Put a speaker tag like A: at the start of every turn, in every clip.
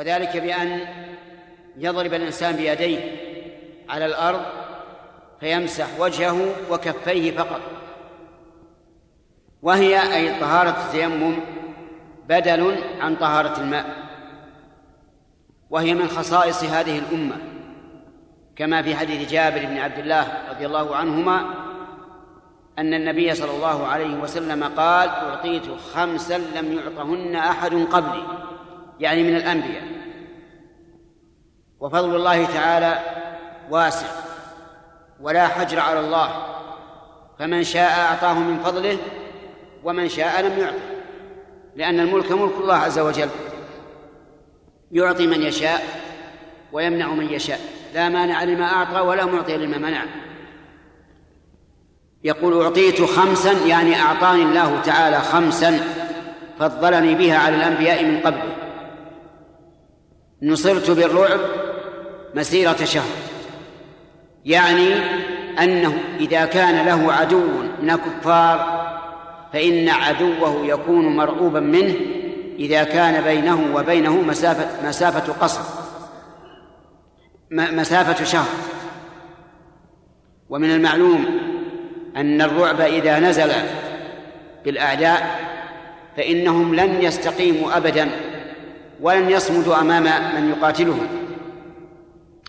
A: وذلك بأن يضرب الإنسان بيديه على الأرض فيمسح وجهه وكفيه فقط. وهي أي طهارة التيمم بدل عن طهارة الماء وهي من خصائص هذه الأمة. كما في حديث جابر بن عبد الله رضي الله عنهما أن النبي صلى الله عليه وسلم قال أعطيت خمسا لم يعطهن أحد قبلي. يعني من الأنبياء. وفضل الله تعالى واسع ولا حجر على الله. فمن شاء أعطاه من فضله ومن شاء لم يعطه لأن الملك ملك الله عز وجل. يعطي من يشاء ويمنع من يشاء. لا مانع لما أعطى ولا معطي لما منع. يقول أعطيت خمسا يعني أعطاني الله تعالى خمسا فضلني بها على الأنبياء من قبله نصرت بالرعب مسيرة شهر. يعني أنه إذا كان له عدو من الكفار فإن عدوه يكون مرعوبا منه إذا كان بينه وبينه مسافة مسافة قصر مسافة شهر. ومن المعلوم أن الرعب إذا نزل بالأعداء فإنهم لن يستقيموا أبدا ولن يصمدوا أمام من يقاتلهم.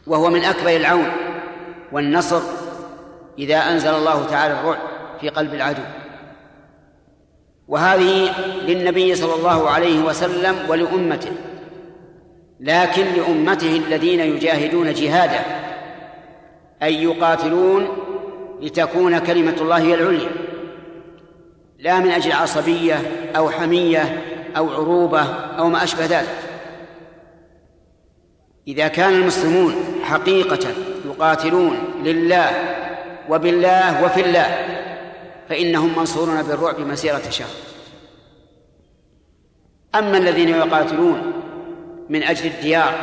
A: وهو من أكبر العون والنصر إذا أنزل الله تعالى الرعب في قلب العدو. وهذه للنبي صلى الله عليه وسلم ولأمته لكن لأمته الذين يجاهدون جهادا أي يقاتلون لتكون كلمة الله هي العليا. لا من أجل عصبية أو حمية أو عروبة أو ما أشبه ذلك. إذا كان المسلمون حقيقة يقاتلون لله وبالله وفي الله فإنهم منصورون بالرعب مسيرة شهر أما الذين يقاتلون من أجل الديار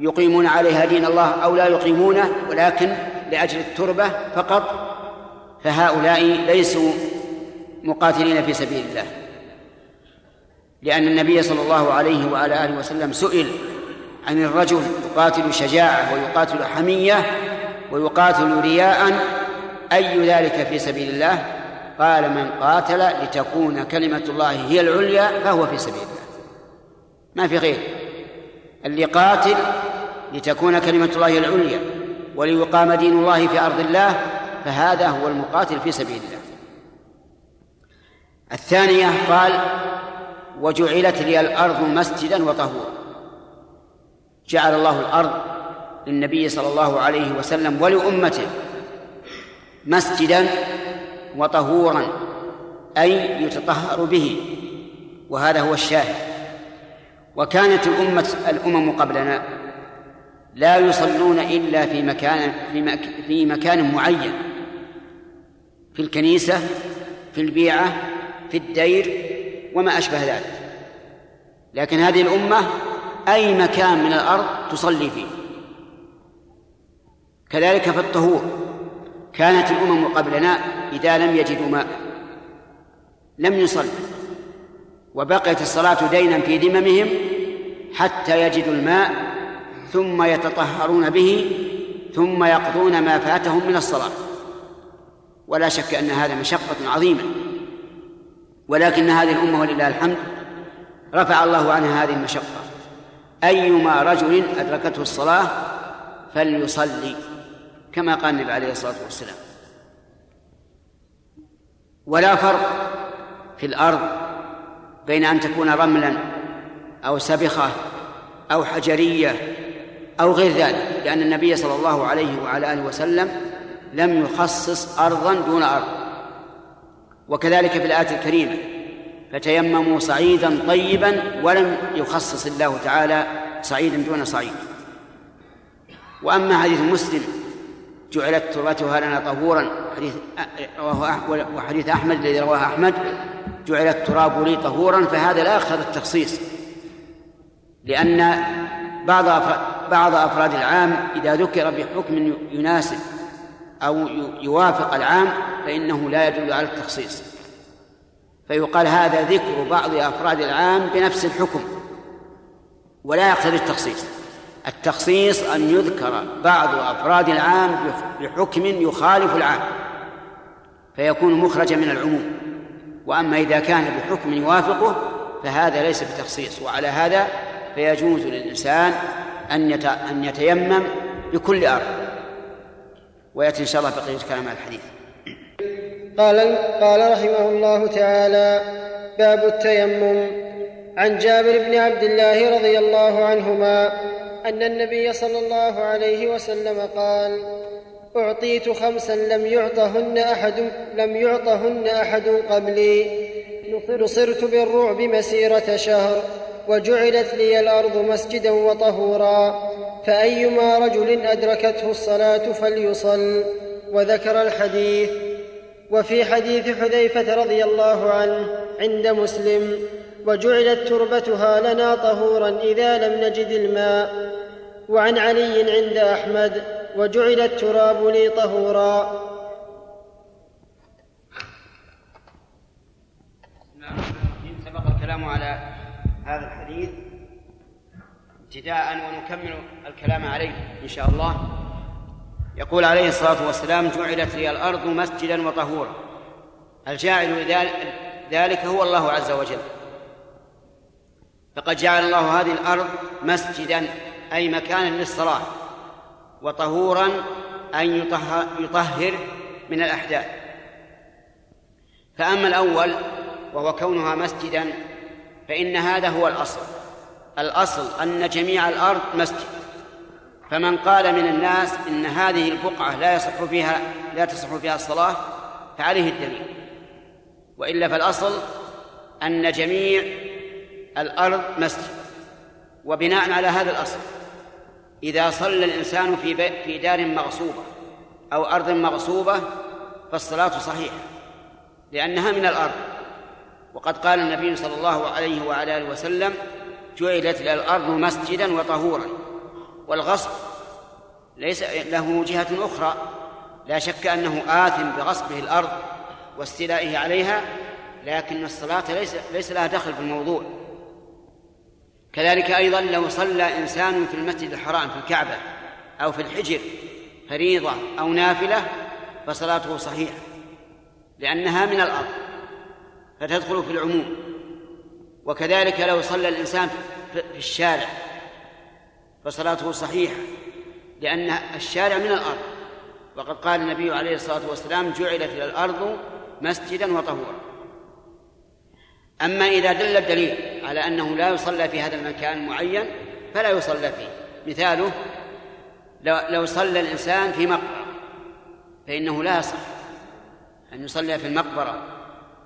A: يقيمون عليها دين الله أو لا يقيمونه ولكن لأجل التربة فقط فهؤلاء ليسوا مقاتلين في سبيل الله. لأن النبي صلى الله عليه وعلى آله وسلم سئل عن الرجل يقاتل شجاعة ويقاتل حمية ويقاتل رياء أي ذلك في سبيل الله؟ قال من قاتل لتكون كلمة الله هي العليا فهو في سبيل الله. ما في غير. اللي قاتل لتكون كلمة الله العليا وليقام دين الله في أرض الله فهذا هو المقاتل في سبيل الله. الثانية قال وجعلت لي الأرض مسجدا وطهورا. جعل الله الأرض للنبي صلى الله عليه وسلم ولأمته مسجدا وطهورا أي يتطهر به وهذا هو الشاهد. وكانت الأمة الأمم قبلنا لا يصلون إلا في مكان في, مكان معين في الكنيسة في البيعة في الدير وما أشبه ذلك. لكن هذه الأمة أي مكان من الأرض تصلي فيه. كذلك في الطهور. كانت الأمم قبلنا إذا لم يجدوا ماء. لم يصلوا وبقيت الصلاة دينا في ذممهم حتى يجدوا الماء ثم يتطهرون به ثم يقضون ما فاتهم من الصلاة. ولا شك أن هذا مشقة عظيمة. ولكن هذه الأمة ولله الحمد رفع الله عنها هذه المشقة. أيما رجل أدركته الصلاة فليصلي كما قال النبي عليه الصلاة والسلام. ولا فرق في الأرض بين أن تكون رملا أو سبخة أو حجرية أو غير ذلك لأن النبي صلى الله عليه وعلى آله وسلم لم يخصص أرضا دون أرض. وكذلك في الآية الكريمة فتيمموا صعيدا طيبا ولم يخصص الله تعالى صعيدا دون صعيد. وأما حديث مسلم جعلت تربتها لنا طهورا حديث وحديث أحمد الذي رواه أحمد جعل التراب لي طهورا فهذا لا يقتضي التخصيص. لأن بعض بعض أفراد العام إذا ذكر بحكم يناسب أو يوافق العام فإنه لا يدل على التخصيص. فيقال هذا ذكر بعض أفراد العام بنفس الحكم ولا يقتضي التخصيص. التخصيص أن يذكر بعض أفراد العام بحكم يخالف العام فيكون مخرجا من العموم. وأما إذا كان بحكم يوافقه فهذا ليس بتخصيص. وعلى هذا فيجوز للإنسان أن أن يتيمم بكل أرض. ويأتي إن شاء الله بقية كلام الحديث.
B: قال قال رحمه الله تعالى باب التيمم. عن جابر بن عبد الله رضي الله عنهما أن النبي صلى الله عليه وسلم قال أعطيت خمسا لم يعطهن أحد لم يعطهن أحد قبلي. نصرت بالرعب مسيرة شهر وجعلت لي الأرض مسجدا وطهورا. فأيما رجل أدركته الصلاة فليصل. وذكر الحديث وفي حديث حذيفة رضي الله عنه عند مسلم وجعلت تربتها لنا طهورا إذا لم نجد الماء. وعن علي عند أحمد وجعل التراب لي طهورا.
A: سبق الكلام على هذا الحديث ابتداء ونكمل الكلام عليه إن شاء الله. يقول عليه الصلاة والسلام جعلت لي الأرض مسجدا وطهورا. الجاعل ذلك هو الله عز وجل. فقد جعل الله هذه الأرض مسجدا أي مكانا للصلاة وطهورا أن يطهر من الأحداث. فأما الأول وهو كونها مسجدا فإن هذا هو الأصل. الأصل أن جميع الأرض مسجد. فمن قال من الناس إن هذه البقعة لا يصح فيها لا تصح فيها الصلاة فعليه الدليل. وإلا فالأصل أن جميع الأرض مسجد وبناء على هذا الأصل إذا صلى الإنسان في في دار مغصوبة أو أرض مغصوبة فالصلاة صحيحة لأنها من الأرض. وقد قال النبي صلى الله عليه وعلى آله وسلم جعلت الأرض مسجدا وطهورا. والغصب ليس له جهة أخرى. لا شك أنه آثم بغصبه الأرض واستيلائه عليها لكن الصلاة ليس ليس لها دخل في الموضوع. كذلك أيضا لو صلى إنسان في المسجد الحرام في الكعبة أو في الحجر فريضة أو نافلة فصلاته صحيحة لأنها من الأرض فتدخل في العموم. وكذلك لو صلى الإنسان في الشارع فصلاته صحيحة لأن الشارع من الأرض. وقد قال النبي عليه الصلاة والسلام جعلت الأرض مسجدا وطهورا. أما إذا دل الدليل على أنه لا يصلى في هذا المكان معين فلا يصلى فيه. مثاله لو صلى الإنسان في مقبرة فإنه لا يصح أن يصلي في المقبرة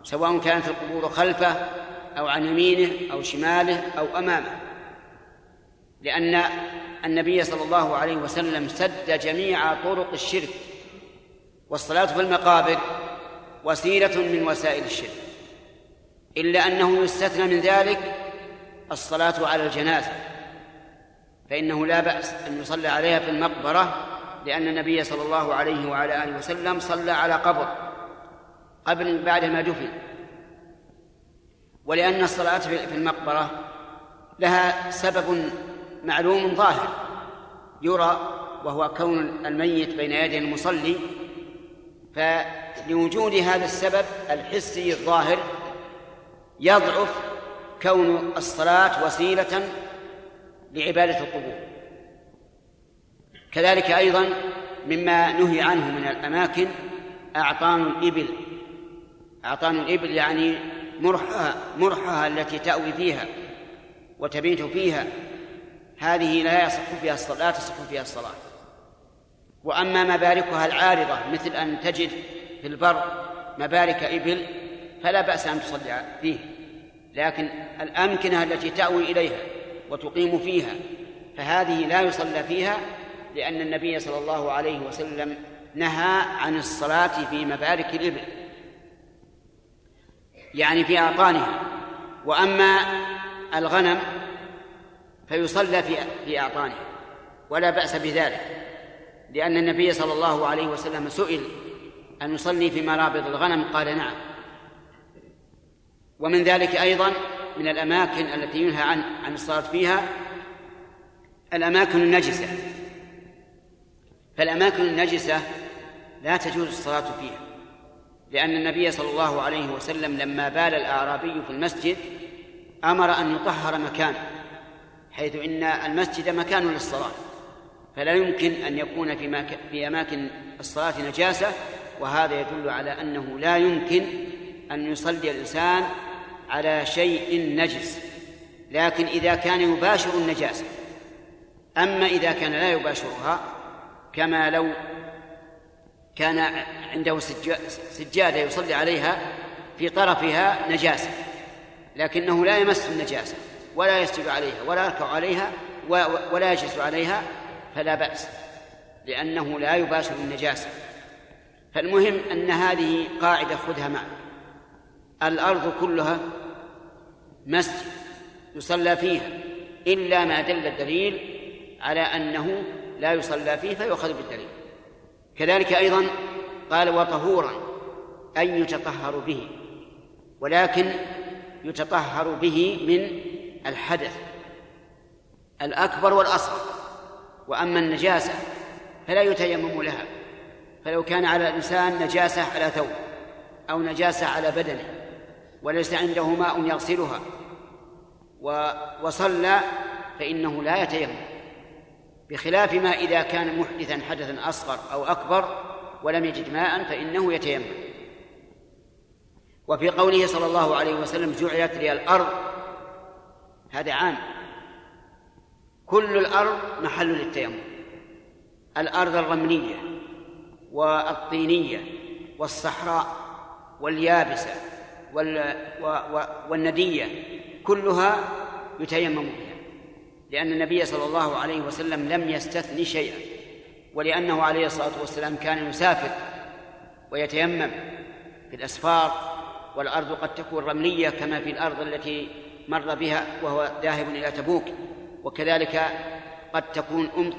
A: سواء كانت القبور خلفه أو عن يمينه أو شماله أو أمامه. لأن النبي صلى الله عليه وسلم سد جميع طرق الشرك والصلاة في المقابر وسيلة من وسائل الشرك. إلا أنه يستثنى من ذلك الصلاة على الجنازة فإنه لا بأس أن يصلى عليها في المقبرة لأن النبي صلى الله عليه وعلى آله وسلم صلى على قبر قبل بعد ما دفن. ولأن الصلاة في المقبرة لها سبب معلوم ظاهر يرى وهو كون الميت بين يدي المصلي فلوجود هذا السبب الحسي الظاهر يضعف كون الصلاة وسيلة لعبادة القبور. كذلك أيضا مما نهي عنه من الأماكن أعطان الإبل. أعطان الإبل يعني مرحها مرحها التي تأوي فيها وتبيت فيها. هذه لا يصح فيها الصلاة لا تصح فيها الصلاة. وأما مباركها العارضة مثل أن تجد في البر مبارك إبل فلا بأس أن تصلي فيه. لكن الأمكنة التي تأوي إليها وتقيم فيها فهذه لا يصلى فيها لأن النبي صلى الله عليه وسلم نهى عن الصلاة في مبارك الإبل. يعني في أعطانها. وأما الغنم فيصلى في في أعطانه. ولا بأس بذلك لأن النبي صلى الله عليه وسلم سئل أن يصلي في مرابض الغنم؟ قال نعم. ومن ذلك أيضا من الأماكن التي ينهى عن عن الصلاة فيها الأماكن النجسة. فالأماكن النجسة لا تجوز الصلاة فيها لأن النبي صلى الله عليه وسلم لما بال الأعرابي في المسجد أمر أن يطهر مكانه. حيث إن المسجد مكان للصلاة فلا يمكن أن يكون في. في أماكن الصلاة نجاسة وهذا يدل على أنه لا يمكن أن يصلي الإنسان على شيء نجس لكن إذا كان يباشر النجاسة أما إذا كان لا يباشرها كما لو كان عنده سجادة يصلي عليها في طرفها نجاسة لكنه لا يمس النجاسة ولا يسجد عليها ولا يركع عليها ولا يجلس عليها فلا بأس لأنه لا يباشر النجاسة. فالمهم أن هذه قاعدة خذها معك. الأرض كلها مسجد يصلى فيها إلا ما دل الدليل على أنه لا يصلى فيه فيؤخذ بالدليل. كذلك أيضا قال وطهورا أي يتطهر به ولكن يتطهر به من الحدث الأكبر والأصغر وأما النجاسة فلا يتيمم لها فلو كان على الإنسان نجاسة على ثوب أو نجاسة على بدنه وليس عنده ماء يغسلها وصلى فإنه لا يتيمم بخلاف ما إذا كان محدثا حدثا أصغر أو أكبر ولم يجد ماء فإنه يتيمم. وفي قوله صلى الله عليه وسلم جعلت لي الأرض هذا عام. كل الأرض محل للتيمم. الأرض الرملية والطينية والصحراء واليابسة والندية كلها يتيمم بها. لأن النبي صلى الله عليه وسلم لم يستثني شيئا ولأنه عليه الصلاة والسلام كان يسافر ويتيمم في الأسفار. والأرض قد تكون رملية كما في الأرض التي مر بها وهو ذاهب إلى تبوك وكذلك قد تكون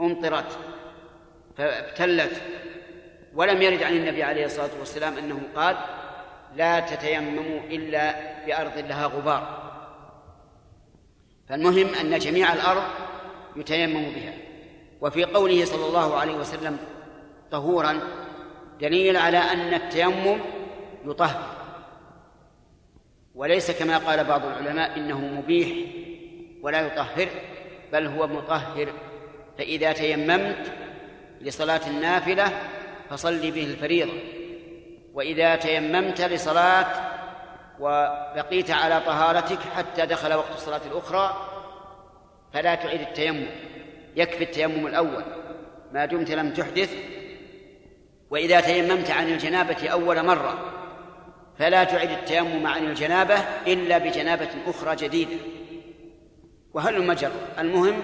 A: أمطرت فابتلت. ولم يرد عن النبي عليه الصلاة والسلام أنه قال لا تتيمموا إلا بأرض لها غبار. فالمهم أن جميع الأرض يتيمم بها. وفي قوله صلى الله عليه وسلم طهورا دليل على أن التيمم يطهر. وليس كما قال بعض العلماء إنه مبيح ولا يطهر بل هو مطهر. فإذا تيممت لصلاة النافلة فصل به الفريضة. وإذا تيممت لصلاة وبقيت على طهارتك حتى دخل وقت الصلاة الأخرى فلا تعيد التيمم. يكفي التيمم الأول. ما دمت لم تحدث. وإذا تيممت عن الجنابة أول مرة فلا تعد التيمم عن الجنابة إلا بجنابة أخرى جديدة. وهل مجر؟ المهم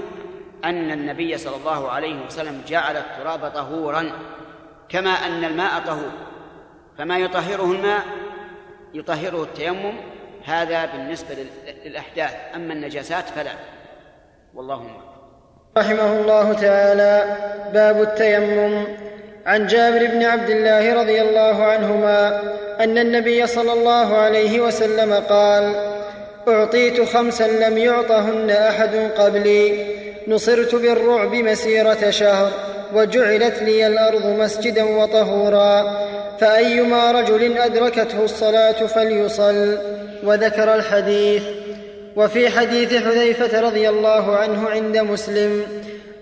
A: أن النبي صلى الله عليه وسلم جعل التراب طهورا كما أن الماء طهور. فما يطهره الماء؟ يطهره التيمم. هذا بالنسبة للأحداث. أما النجاسات فلا. والله
B: رحمه الله تعالى. باب التيمم. عن جابر بن عبد الله رضي الله عنهما أن النبي صلى الله عليه وسلم قال أعطيت خمسا لم يعطهن أحد قبلي نصرت بالرعب مسيرة شهر وجعلت لي الأرض مسجدا وطهورا فأيما رجل أدركته الصلاة فليصل وذكر الحديث. وفي حديث حذيفة رضي الله عنه عند مسلم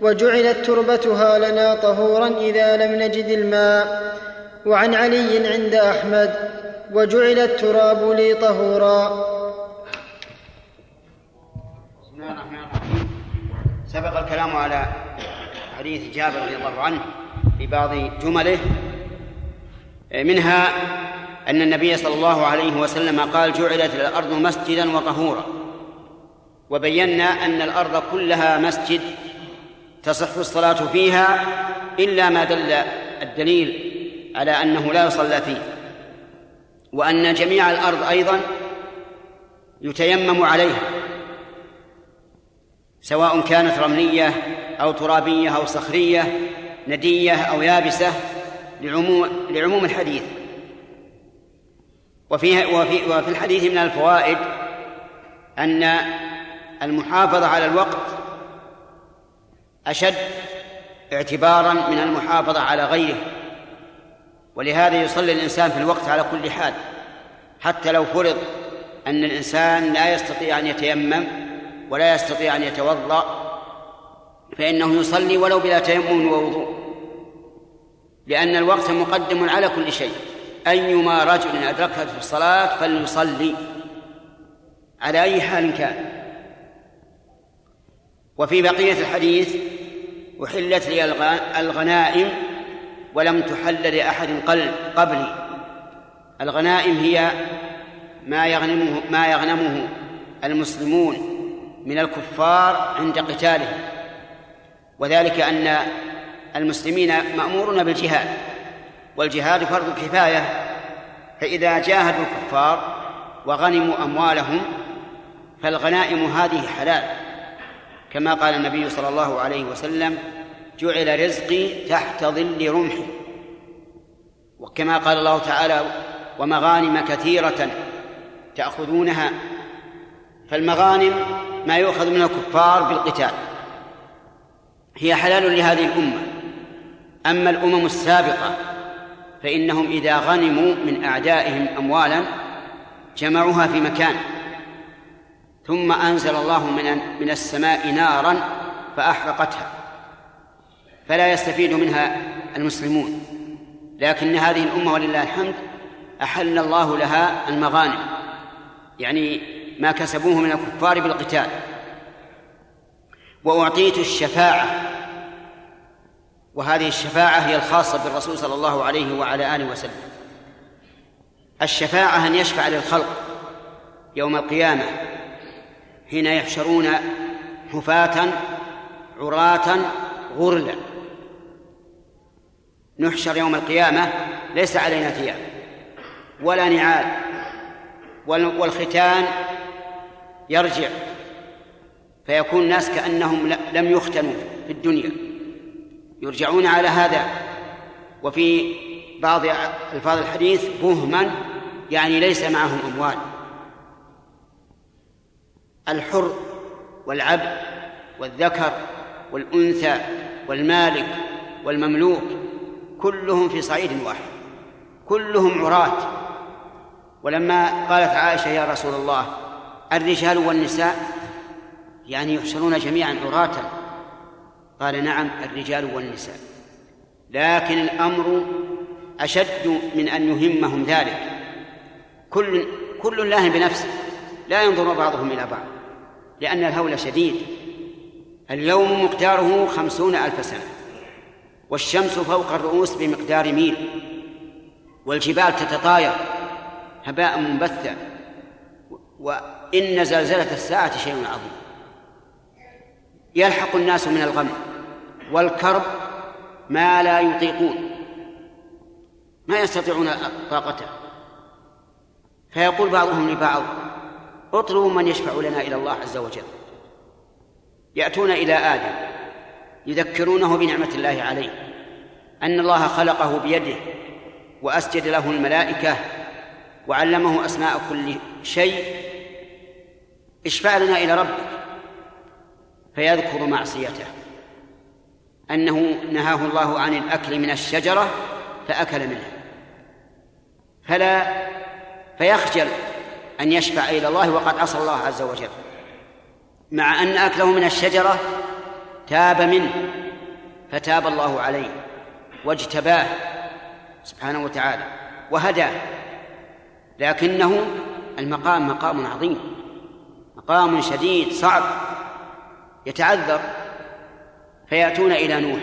B: وجعلت تربتها لنا طهورا إذا لم نجد الماء. وعن علي عند أحمد وجعل التراب لي طهورا.
A: بسم الله الرحمن الرحيم. سبق الكلام على حديث جابر رضي الله عنه في بعض جمله. منها أن النبي صلى الله عليه وسلم قال جعلت الأرض مسجدا وطهورا. وبينا أن الأرض كلها مسجد تصح الصلاة فيها إلا ما دل الدليل على أنه لا يصلى فيه وأن جميع الأرض أيضا يتيمم عليها سواء كانت رملية أو ترابية أو صخرية ندية أو يابسة لعموم لعموم الحديث. وفي وفي وفي الحديث من الفوائد أن المحافظة على الوقت أشد اعتبارا من المحافظة على غيره ولهذا يصلي الإنسان في الوقت على كل حال حتى لو فرض أن الإنسان لا يستطيع أن يتيمم ولا يستطيع أن يتوضأ فإنه يصلي ولو بلا تيمم ووضوء لأن الوقت مقدم على كل شيء. أيما رجل أدركته في الصلاة فليصلي على أي حال كان. وفي بقية الحديث أحلت لي الغنائم ولم تحل لأحد قبلي. الغنائم هي ما يغنمه ما يغنمه المسلمون من الكفار عند قتالهم. وذلك أن المسلمين مأمورون بالجهاد والجهاد فرض كفاية فإذا جاهدوا الكفار وغنموا أموالهم فالغنائم هذه حلال. كما قال النبي صلى الله عليه وسلم جعل رزقي تحت ظل رمحي. وكما قال الله تعالى ومغانم كثيرة تأخذونها فالمغانم ما يؤخذ من الكفار بالقتال. هي حلال لهذه الأمة. أما الأمم السابقة فإنهم إذا غنموا من أعدائهم أموالا جمعوها في مكان. ثم أنزل الله من من السماء نارا فأحرقتها. فلا يستفيد منها المسلمون. لكن هذه الأمة ولله الحمد أحل الله لها المغانم. يعني ما كسبوه من الكفار بالقتال. وأعطيت الشفاعة. وهذه الشفاعة هي الخاصة بالرسول صلى الله عليه وعلى آله وسلم. الشفاعة أن يشفع للخلق يوم القيامة. حين يحشرون حفاة عراة غرلا. نحشر يوم القيامة ليس علينا ثياب ولا نعال والختان يرجع فيكون الناس كأنهم لم يختنوا في الدنيا. يرجعون على هذا. وفي بعض ألفاظ الحديث بهما يعني ليس معهم أموال. الحر والعبد والذكر والأنثى والمالك والمملوك كلهم في صعيد واحد كلهم عراة. ولما قالت عائشة يا رسول الله الرجال والنساء يعني يحشرون جميعا عراة؟ قال نعم الرجال والنساء. لكن الأمر أشد من أن يهمهم ذلك. كل كل لاهن بنفسه لا ينظر بعضهم إلى بعض. لأن الهول شديد. اليوم مقداره خمسون ألف سنة والشمس فوق الرؤوس بمقدار ميل والجبال تتطاير هباء منبثا وإن زلزلة الساعة شيء عظيم. يلحق الناس من الغم والكرب ما لا يطيقون ما يستطيعون طاقته. فيقول بعضهم لبعض اطلبوا من يشفع لنا إلى الله عز وجل. يأتون إلى آدم يذكرونه بنعمة الله عليه أن الله خلقه بيده وأسجد له الملائكة وعلمه أسماء كل شيء. اشفع لنا إلى ربك فيذكر معصيته. أنه نهاه الله عن الأكل من الشجرة فأكل منها. فلا فيخجل أن يشفع إلى الله وقد عصى الله عز وجل. مع أن أكله من الشجرة تاب منه فتاب الله عليه واجتباه سبحانه وتعالى وهداه. لكنه المقام مقام عظيم مقام شديد صعب يتعذر فيأتون إلى نوح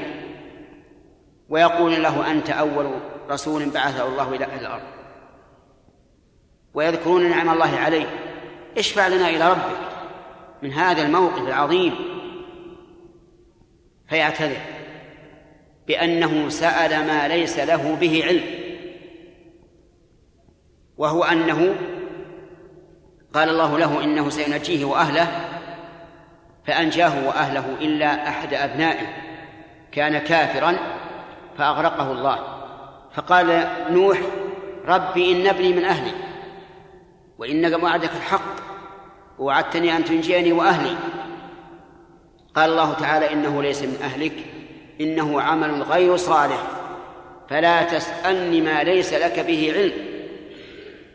A: ويقول له أنت أول رسول بعثه الله إلى الأرض. ويذكرون نعم الله عليه. اشفع لنا إلى ربك من هذا الموقف العظيم. فيعتذر بأنه سأل ما ليس له به علم. وهو أنه قال الله له إنه سينجيه وأهله فأنجاه وأهله إلا أحد أبنائه. كان كافرا فأغرقه الله. فقال نوح ربي إن ابني من أهلي. وإنك وعدك الحق. ووعدتني أن تنجيني وأهلي. قال الله تعالى إنه ليس من أهلك إنه عمل غير صالح. فلا تسألني ما ليس لك به علم.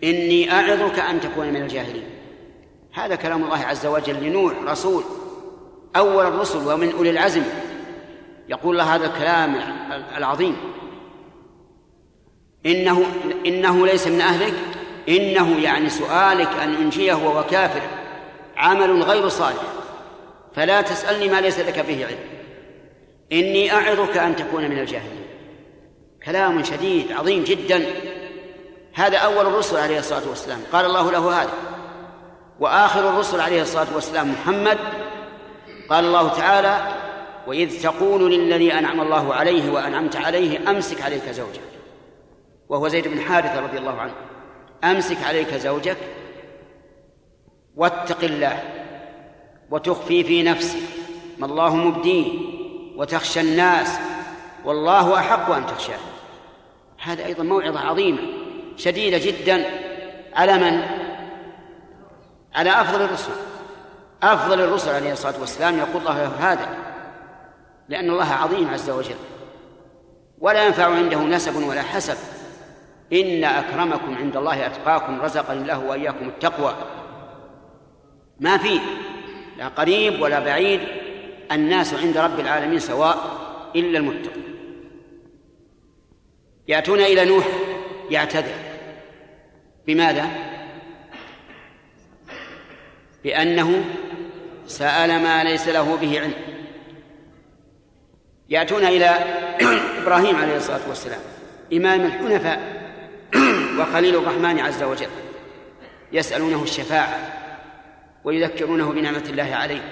A: إني أعظك أن تكون من الجاهلين. هذا كلام الله عز وجل لنوح رسول أول الرسل ومن أولي العزم. يقول له هذا الكلام العظيم. إنه إنه ليس من أهلك إنه يعني سؤالك أن أنجيه وهو كافر عمل غير صالح. فلا تسألني ما ليس لك به علم. إني أعظك أن تكون من الجاهلين. كلام شديد عظيم جدا. هذا أول الرسل عليه الصلاة والسلام. قال الله له هذا. وآخر الرسل عليه الصلاة والسلام محمد. قال الله تعالى وإذ تقول للذي أنعم الله عليه وأنعمت عليه أمسك عليك زوجك. وهو زيد بن حارثة رضي الله عنه. أمسك عليك زوجك واتق الله وتخفي في نفسك ما الله مبديه وتخشى الناس والله أحق أن تخشاه. هذا أيضا موعظة عظيمة شديدة جدا على من؟ على أفضل الرسل. أفضل الرسل عليه الصلاة والسلام يقول الله له هذا لأن الله عظيم عز وجل. ولا ينفع عنده نسب ولا حسب. إن أكرمكم عند الله أتقاكم رزقني الله وإياكم التقوى. ما في لا قريب ولا بعيد الناس عند رب العالمين سواء إلا المتقون. يأتون إلى نوح يعتذر. بماذا؟ بأنه سأل ما ليس له به علم. يأتون إلى إبراهيم عليه الصلاة والسلام إمام الحنفاء. وخليل الرحمن عز وجل يسألونه الشفاعة ويذكرونه بنعمة الله عليه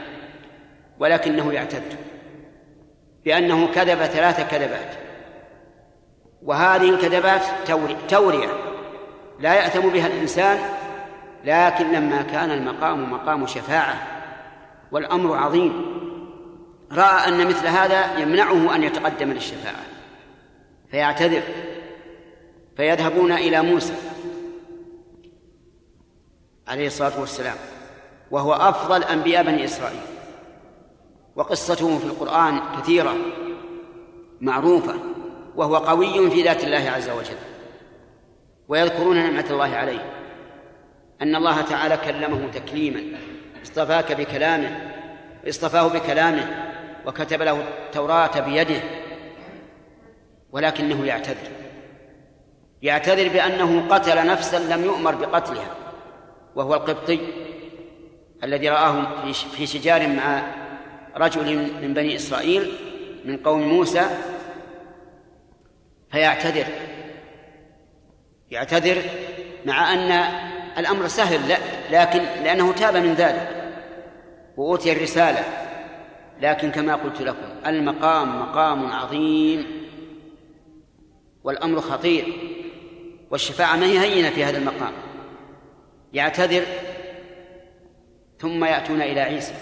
A: ولكنه يعتد بأنه كذب ثلاث كذبات وهذه الكذبات تورية لا يأثم بها الإنسان لكن لما كان المقام مقام شفاعة والأمر عظيم رأى أن مثل هذا يمنعه أن يتقدم للشفاعة فيعتذر فيذهبون إلى موسى عليه الصلاة والسلام وهو أفضل أنبياء بني إسرائيل. وقصته في القرآن كثيرة معروفة وهو قوي في ذات الله عز وجل. ويذكرون نعمة الله عليه أن الله تعالى كلمه تكليما اصطفاك بكلامه اصطفاه بكلامه وكتب له التوراة بيده ولكنه يعتذر. يعتذر بأنه قتل نفسا لم يؤمر بقتلها وهو القبطي الذي رآه في شجار مع رجل من بني إسرائيل من قوم موسى فيعتذر. يعتذر مع أن الأمر سهل لا لكن لأنه تاب من ذلك وأوتي الرسالة. لكن كما قلت لكم المقام مقام عظيم والأمر خطير. والشفاعة ما هي هينة في هذا المقام. يعتذر ثم يأتون إلى عيسى.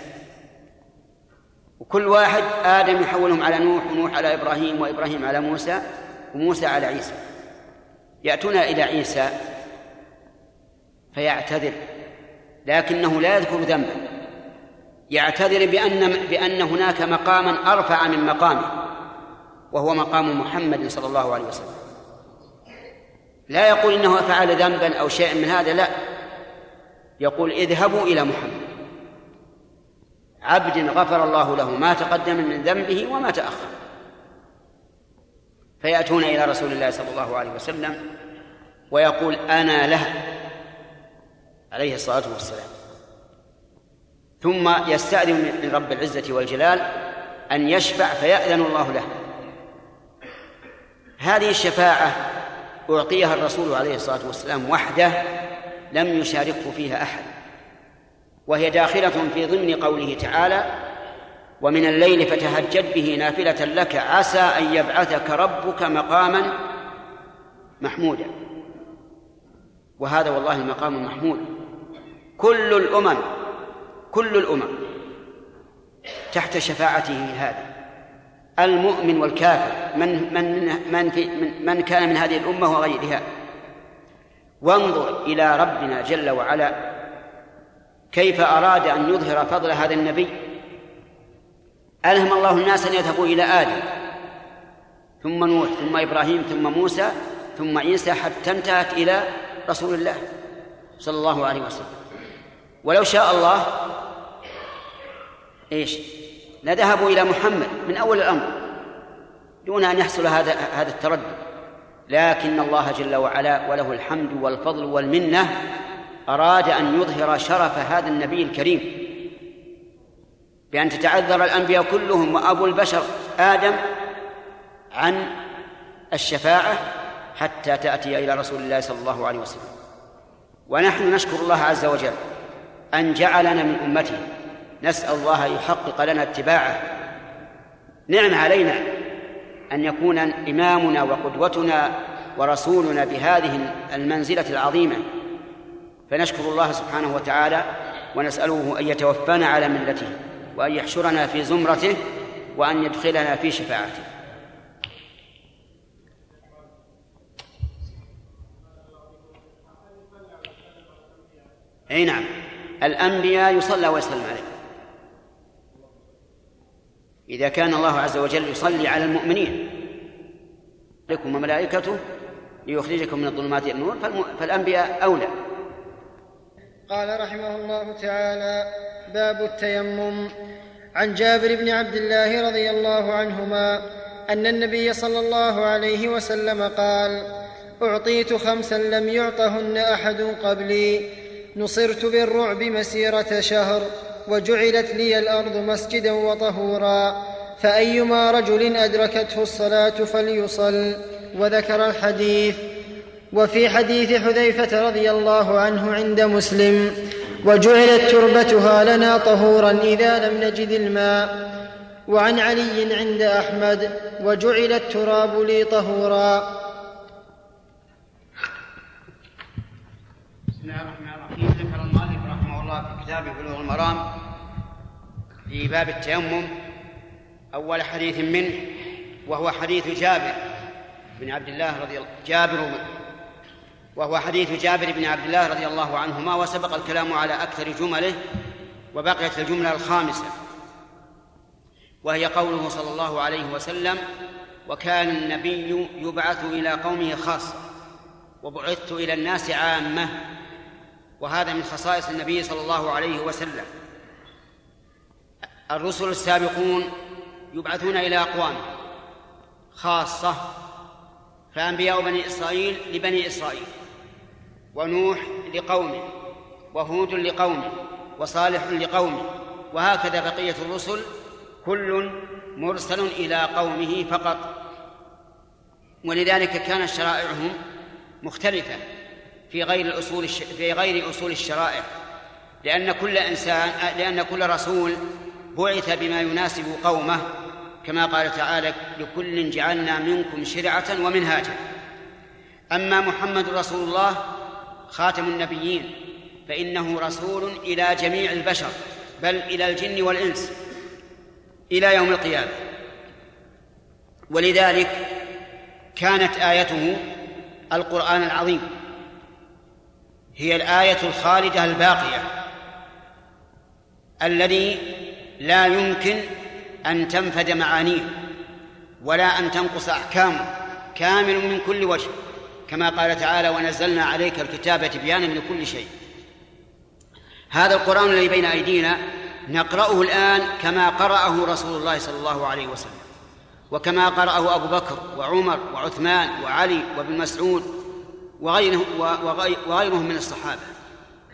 A: وكل واحد آدم يحولهم على نوح ونوح على إبراهيم وإبراهيم على موسى وموسى على عيسى. يأتون إلى عيسى فيعتذر لكنه لا يذكر ذنبا يعتذر بأن بأن هناك مقاما أرفع من مقامه وهو مقام محمد صلى الله عليه وسلم. لا يقول إنه فعل ذنبا أو شيئا من هذا لا. يقول اذهبوا إلى محمد. عبد غفر الله له ما تقدم من ذنبه وما تأخر. فيأتون إلى رسول الله صلى الله عليه وسلم ويقول أنا له عليه الصلاة والسلام. ثم يستأذن من رب العزة والجلال أن يشفع فيأذن الله له. هذه الشفاعة أعطيها الرسول عليه الصلاة والسلام وحده لم يشاركه فيها أحد. وهي داخلة في ضمن قوله تعالى ومن الليل فتهجد به نافلة لك عسى أن يبعثك ربك مقاما محمودا. وهذا والله مقام محمود. كل الأمم كل الأمم تحت شفاعته هذه المؤمن والكافر من من من في من, من كان من هذه الأمة وغيرها. وانظر إلى ربنا جل وعلا كيف أراد أن يظهر فضل هذا النبي. ألهم الله الناس أن يذهبوا إلى آدم ثم نوح ثم إبراهيم ثم موسى ثم عيسى حتى انتهت إلى رسول الله صلى الله عليه وسلم. ولو شاء الله إيش؟ لذهبوا إلى محمد من أول الأمر دون أن يحصل هذا هذا التردد. لكن الله جل وعلا وله الحمد والفضل والمنة أراد أن يظهر شرف هذا النبي الكريم. بأن تتعذر الأنبياء كلهم وأبو البشر آدم عن الشفاعة حتى تأتي إلى رسول الله صلى الله عليه وسلم. ونحن نشكر الله عز وجل أن جعلنا من أمته نسأل الله يحقق لنا اتباعه. نعم علينا أن يكون إمامنا وقدوتنا ورسولنا بهذه المنزلة العظيمة. فنشكر الله سبحانه وتعالى ونسأله أن يتوفانا على ملته وأن يحشرنا في زمرته وأن يدخلنا في شفاعته. أي نعم. الأنبياء يصلى ويسلم عليه إذا كان الله عز وجل يصلي على المؤمنين لكم وملائكته ليخرجكم من الظلمات إلى النور فالأنبياء أولى.
B: قال رحمه الله تعالى باب التيمم. عن جابر بن عبد الله رضي الله عنهما أن النبي صلى الله عليه وسلم قال أعطيت خمسا لم يعطهن أحد قبلي نصرت بالرعب مسيرة شهر. وجعلت لي الأرض مسجدا وطهورا فأيما رجل أدركته الصلاة فليصل وذكر الحديث. وفي حديث حذيفة رضي الله عنه عند مسلم وجعلت تربتها لنا طهورا إذا لم نجد الماء. وعن علي عند أحمد وجعل التراب لي طهورا.
A: بسم الله الرحمن الرحيم. ذكر المؤلف رحمه الله في كتابه بلوغ المرام في باب التيمم أول حديث منه وهو حديث جابر بن عبد الله رضي الله جابر وهو حديث جابر بن عبد الله رضي الله عنهما وسبق الكلام على أكثر جمله وبقيت الجملة الخامسة وهي قوله صلى الله عليه وسلم وكان النبي يبعث إلى قومه خاصة وبعثت إلى الناس عامة. وهذا من خصائص النبي صلى الله عليه وسلم. الرسل السابقون يبعثون إلى أقوام خاصة فأنبياء بني إسرائيل لبني إسرائيل ونوح لقومه وهود لقومه وصالح لقومه وهكذا بقية الرسل كل مرسل إلى قومه فقط. ولذلك كانت شرائعهم مختلفة. في غير الأصول في غير أصول الشرائع. لأن كل إنسان لأن كل رسول بعث بما يناسب قومه كما قال تعالى لكل جعلنا منكم شرعة ومنهاجا. أما محمد رسول الله خاتم النبيين فإنه رسول إلى جميع البشر بل إلى الجن والإنس إلى يوم القيامة. ولذلك كانت آيته القرآن العظيم. هي الآية الخالدة الباقية الذي لا يمكن أن تنفد معانيه ولا أن تنقص أحكامه كامل من كل وجه. كما قال تعالى ونزلنا عليك الكتاب تبيانا لكل شيء هذا القرآن الذي بين أيدينا نقرأه الآن كما قرأه رسول الله صلى الله عليه وسلم وكما قرأه أبو بكر وعمر وعثمان وعلي وابن مسعود وغيره وغيرهم من الصحابة.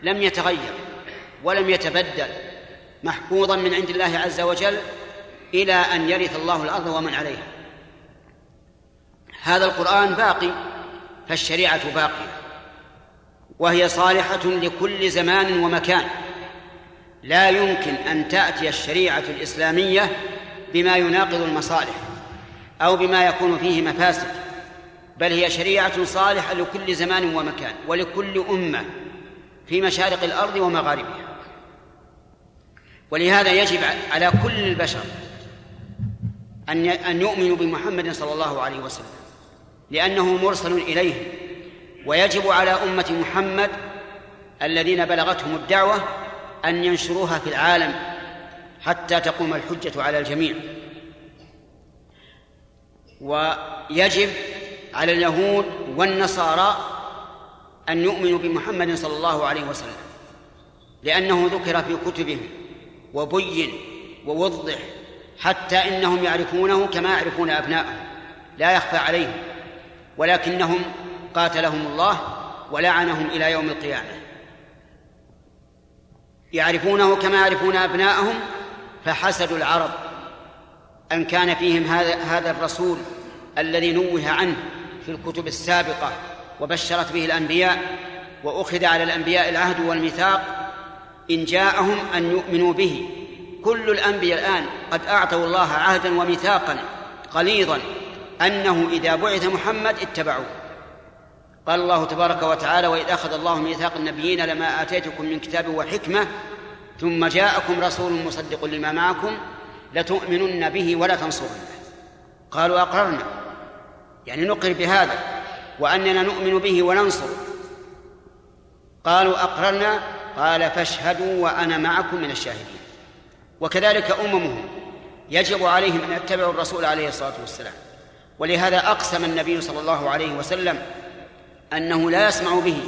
A: لم يتغير ولم يتبدل محفوظا من عند الله عز وجل إلى أن يرث الله الأرض ومن عليها. هذا القرآن باقي فالشريعة باقية. وهي صالحة لكل زمان ومكان. لا يمكن أن تأتي الشريعة الإسلامية بما يناقض المصالح أو بما يكون فيه مفاسد. بل هي شريعة صالحة لكل زمان ومكان ولكل أمة في مشارق الأرض ومغاربها. ولهذا يجب على كل البشر أن أن يؤمنوا بمحمد صلى الله عليه وسلم لأنه مرسل إليه. ويجب على أمة محمد الذين بلغتهم الدعوة أن ينشروها في العالم حتى تقوم الحجة على الجميع. ويجب على اليهود والنصارى أن يؤمنوا بمحمد صلى الله عليه وسلم لأنه ذكر في كتبهم وبين ووضح حتى إنهم يعرفونه كما يعرفون أبناءهم لا يخفى عليهم ولكنهم قاتلهم الله ولعنهم إلى يوم القيامة. يعرفونه كما يعرفون أبناءهم فحسدوا العرب أن كان فيهم هذا هذا الرسول الذي نوه عنه في الكتب السابقة وبشرت به الأنبياء وأخذ على الأنبياء العهد والميثاق إن جاءهم أن يؤمنوا به. كل الأنبياء الآن قد أعطوا الله عهدا وميثاقا غليظا أنه إذا بعث محمد اتبعوه. قال الله تبارك وتعالى وإذ أخذ الله ميثاق النبيين لما آتيتكم من كتاب وحكمة ثم جاءكم رسول مصدق لما معكم لتؤمنن به ولا تنصرنه. قالوا أقررنا. يعني نقر بهذا وأننا نؤمن به وننصر. قالوا أقررنا قال فاشهدوا وأنا معكم من الشاهدين. وكذلك أممهم يجب عليهم أن يتبعوا الرسول عليه الصلاة والسلام. ولهذا أقسم النبي صلى الله عليه وسلم أنه لا يسمع به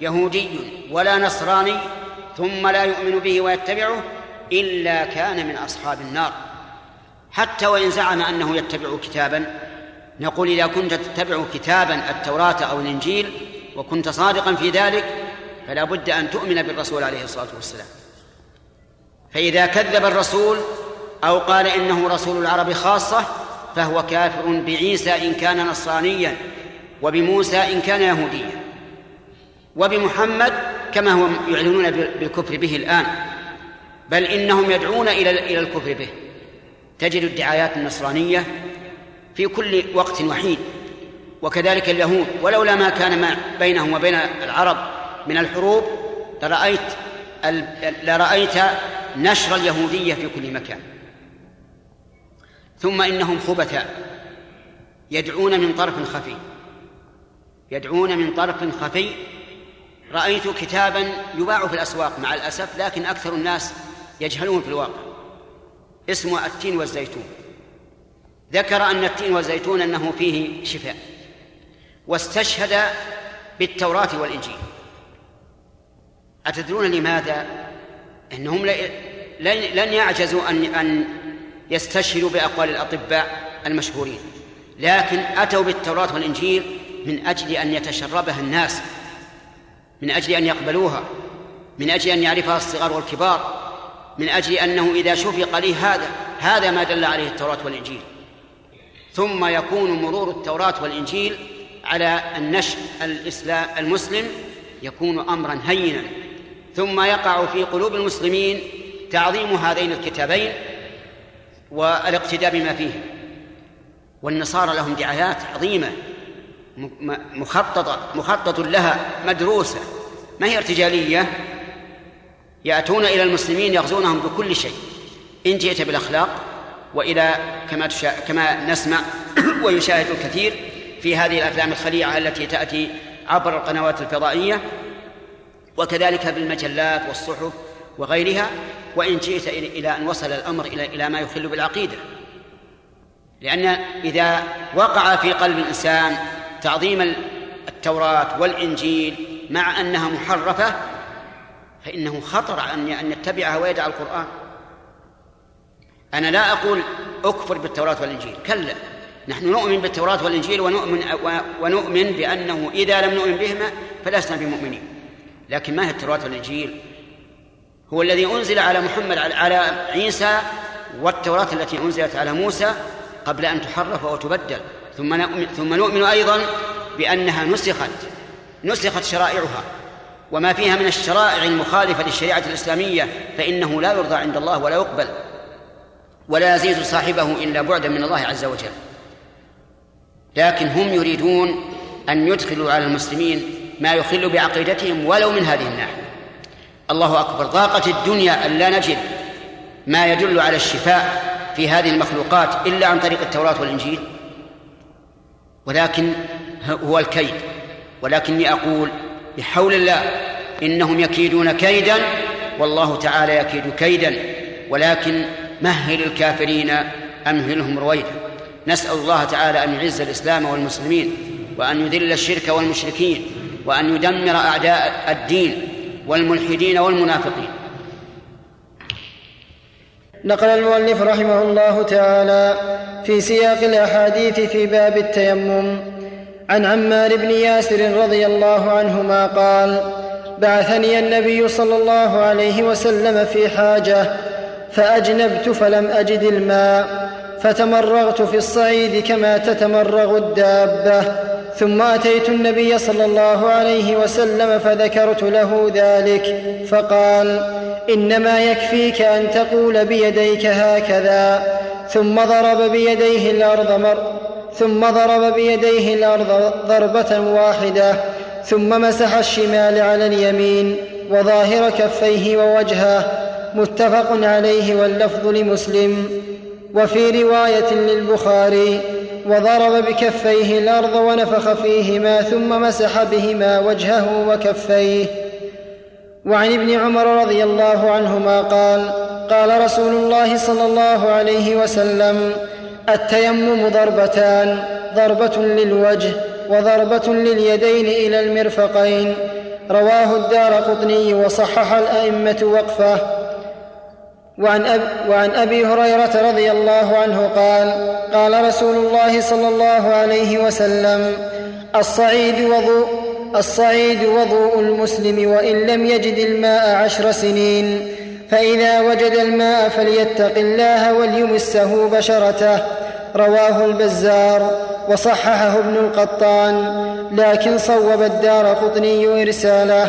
A: يهودي ولا نصراني ثم لا يؤمن به ويتبعه إلا كان من أصحاب النار. حتى وإن زعم أنه يتبع كتابا نقول إذا كنت تتبع كتابا التوراة أو الإنجيل وكنت صادقا في ذلك فلا بد أن تؤمن بالرسول عليه الصلاة والسلام. فإذا كذب الرسول أو قال إنه رسول العرب خاصة فهو كافر بعيسى إن كان نصرانيا وبموسى إن كان يهوديا. وبمحمد كما هو يعلنون بالكفر به الآن. بل إنهم يدعون إلى إلى الكفر به. تجد الدعايات النصرانية في كل وقت وحيد وكذلك اليهود. ولولا ما كان ما بينهم وبين العرب من الحروب لرأيت لرأيت نشر اليهودية في كل مكان. ثم إنهم خبثاء يدعون من طرف خفي. يدعون من طرف خفي. رأيت كتابا يباع في الأسواق مع الأسف لكن أكثر الناس يجهلون في الواقع. اسمه التين والزيتون. ذكر أن التين والزيتون أنه فيه شفاء واستشهد بالتوراة والإنجيل أتدرون لماذا؟ أنهم لن يعجزوا أن أن يستشهدوا بأقوال الأطباء المشهورين لكن أتوا بالتوراة والإنجيل من أجل أن يتشربها الناس من أجل أن يقبلوها من أجل أن يعرفها الصغار والكبار من أجل أنه إذا شفق لي هذا هذا ما دل عليه التوراة والإنجيل ثم يكون مرور التوراة والإنجيل على النشء الإسلام المسلم يكون أمرا هينا. ثم يقع في قلوب المسلمين تعظيم هذين الكتابين والاقتداء بما فيه. والنصارى لهم دعايات عظيمة مخططة مخطط لها مدروسة. ما هي ارتجالية؟ يأتون إلى المسلمين يغزونهم بكل شيء. إن جئت بالأخلاق وإلى كما تشا... كما نسمع ويشاهد الكثير في هذه الأفلام الخليعة التي تأتي عبر القنوات الفضائية وكذلك بالمجلات والصحف وغيرها وإن جئت إلى أن وصل الأمر إلى إلى ما يخل بالعقيدة. لأن إذا وقع في قلب الإنسان تعظيم التوراة والإنجيل مع أنها محرفة فإنه خطر أن أن يتبعها ويدع القرآن. أنا لا أقول أكفر بالتوراة والإنجيل كلا. نحن نؤمن بالتوراة والإنجيل ونؤمن ونؤمن بأنه إذا لم نؤمن بهما فلسنا بمؤمنين. لكن ما هي التوراة والإنجيل؟ هو الذي أنزل على محمد على عيسى والتوراة التي أنزلت على موسى قبل أن تحرف وتبدل. ثم نؤمن ثم نؤمن أيضا بأنها نسخت نسخت شرائعها. وما فيها من الشرائع المخالفة للشريعة الإسلامية فإنه لا يرضى عند الله ولا يقبل. ولا يزيد صاحبه إلا بعدا من الله عز وجل. لكن هم يريدون أن يدخلوا على المسلمين ما يخل بعقيدتهم ولو من هذه الناحية. الله أكبر. ضاقت الدنيا أن لا نجد ما يدل على الشفاء في هذه المخلوقات إلا عن طريق التوراة والإنجيل. ولكن هو الكيد. ولكني أقول بحول الله إنهم يكيدون كيدا والله تعالى يكيد كيدا. ولكن مهل الكافرين أمهلهم رويدا نسأل الله تعالى أن يعز الإسلام والمسلمين وأن يذل الشرك والمشركين وأن يدمر أعداء الدين والملحدين والمنافقين.
B: نقل المؤلف رحمه الله تعالى في سياق الأحاديث في باب التيمم. عن عمار بن ياسر رضي الله عنهما قال بعثني النبي صلى الله عليه وسلم في حاجة فأجنبت فلم أجد الماء فتمرغت في الصعيد كما تتمرغ الدابة. ثم أتيت النبي صلى الله عليه وسلم فذكرت له ذلك فقال إنما يكفيك أن تقول بيديك هكذا. ثم ضرب بيديه الأرض مر ثم ضرب بيديه الأرض ضربة واحدة. ثم مسح الشمال على اليمين وظاهر كفيه ووجهه. متفق عليه واللفظ لمسلم. وفي رواية للبخاري وضرب بكفيه الأرض ونفخ فيهما ثم مسح بهما وجهه وكفيه. وعن ابن عمر رضي الله عنهما قال قال رسول الله صلى الله عليه وسلم التيمم ضربتان ضربة للوجه وضربة لليدين إلى المرفقين. رواه الدار قطني وصحح الأئمة وقفه. وعن, أب وعن أبي هريرة رضي الله عنه قال قال رسول الله صلى الله عليه وسلم الصعيد وضوء الصعيد وضوء المسلم وإن لم يجد الماء عشر سنين فإذا وجد الماء فليتق الله وليمسه بشرته رواه البزار وصححه ابن القطان لكن صوب الدار قطني ارساله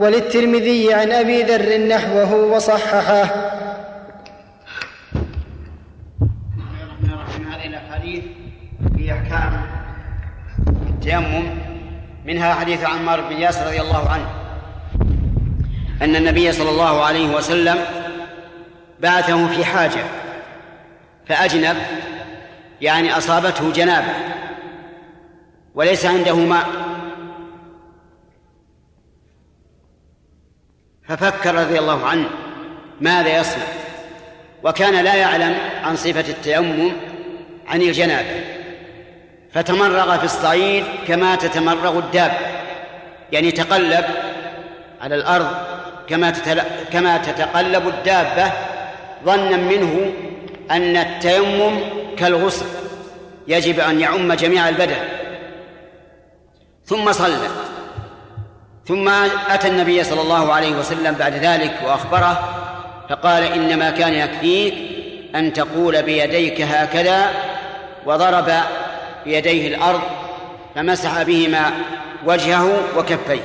B: وللترمذي عن أبي ذر نحوه وصححه.
A: في أحكام التيمم منها حديث عمار بن ياسر رضي الله عنه. أن النبي صلى الله عليه وسلم بعثه في حاجة فأجنب يعني أصابته جنابة وليس عنده ماء. ففكر رضي الله عنه ماذا يصنع. وكان لا يعلم عن صفة التيمم عن الجنابة. فتمرغ في الصعيد كما تتمرغ الدابة. يعني تقلب على الأرض كما كما تتقلب الدابة ظنا منه أن التيمم كالغسل يجب أن يعم جميع البدن. ثم صلى. ثم أتى النبي صلى الله عليه وسلم بعد ذلك وأخبره فقال إنما كان يكفيك أن تقول بيديك هكذا وضرب بيديه الأرض فمسح بهما وجهه وكفيه.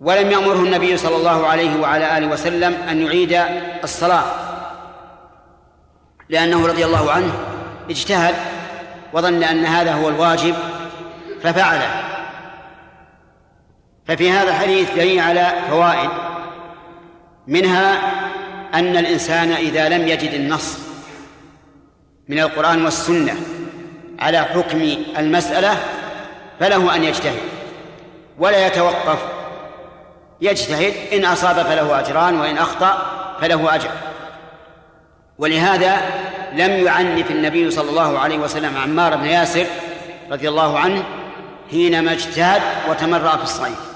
A: ولم يأمره النبي صلى الله عليه وعلى آله وسلم أن يعيد الصلاة لأنه رضي الله عنه اجتهد وظن أن هذا هو الواجب ففعله. ففي هذا الحديث دليل على فوائد. منها أن الإنسان إذا لم يجد النص من القرآن والسنة على حكم المسألة فله أن يجتهد ولا يتوقف. يجتهد إن أصاب فله أجران وإن أخطأ فله أجر. ولهذا لم يعنف النبي صلى الله عليه وسلم عمار بن ياسر رضي الله عنه حينما اجتهد وتمرأ في الصعيد.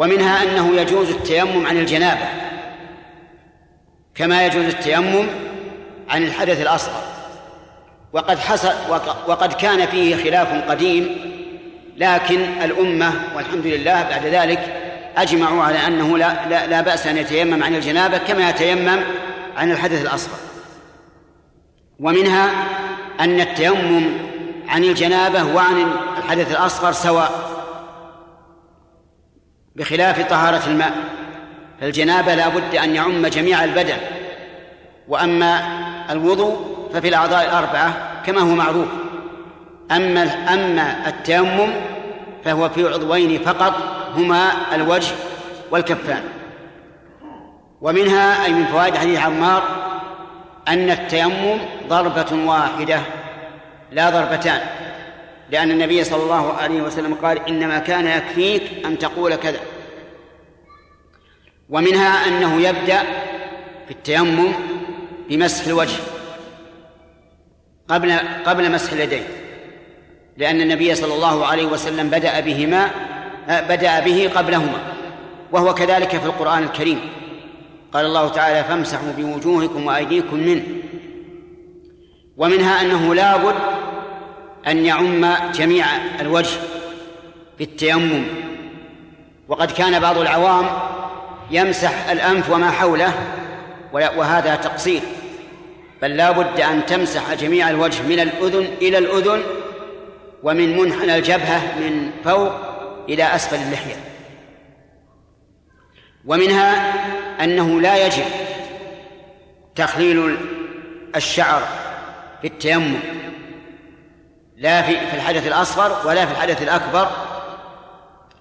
A: ومنها أنه يجوز التيمم عن الجنابة كما يجوز التيمم عن الحدث الأصغر. وقد حصل وقد كان فيه خلاف قديم لكن الأمة والحمد لله بعد ذلك أجمعوا على أنه لا, لا, لا بأس أن يتيمم عن الجنابة كما يتيمم عن الحدث الأصغر. ومنها أن التيمم عن الجنابة وعن الحدث الأصغر سواء. بخلاف طهارة الماء. فالجنابة لا بد أن يعم جميع البدن. وأما الوضوء ففي الأعضاء الأربعة كما هو معروف. أما أما التيمم فهو في عضوين فقط هما الوجه والكفان. ومنها أي من فوائد حديث عمار أن التيمم ضربة واحدة لا ضربتان. لأن النبي صلى الله عليه وسلم قال إنما كان يكفيك أن تقول كذا. ومنها أنه يبدأ في التيمم بمسح الوجه قبل قبل مسح اليدين لأن النبي صلى الله عليه وسلم بدأ بهما بدأ به قبلهما وهو كذلك في القرآن الكريم. قال الله تعالى فامسحوا بوجوهكم وأيديكم منه ومنها أنه لابد أن يعم جميع الوجه بالتيمم. وقد كان بعض العوام يمسح الأنف وما حوله وهذا تقصير. بل لا بد أن تمسح جميع الوجه من الأذن إلى الأذن ومن منحنى الجبهة من فوق إلى أسفل اللحية. ومنها أنه لا يجب تخليل الشعر في التيمم لا في الحدث الأصغر ولا في الحدث الأكبر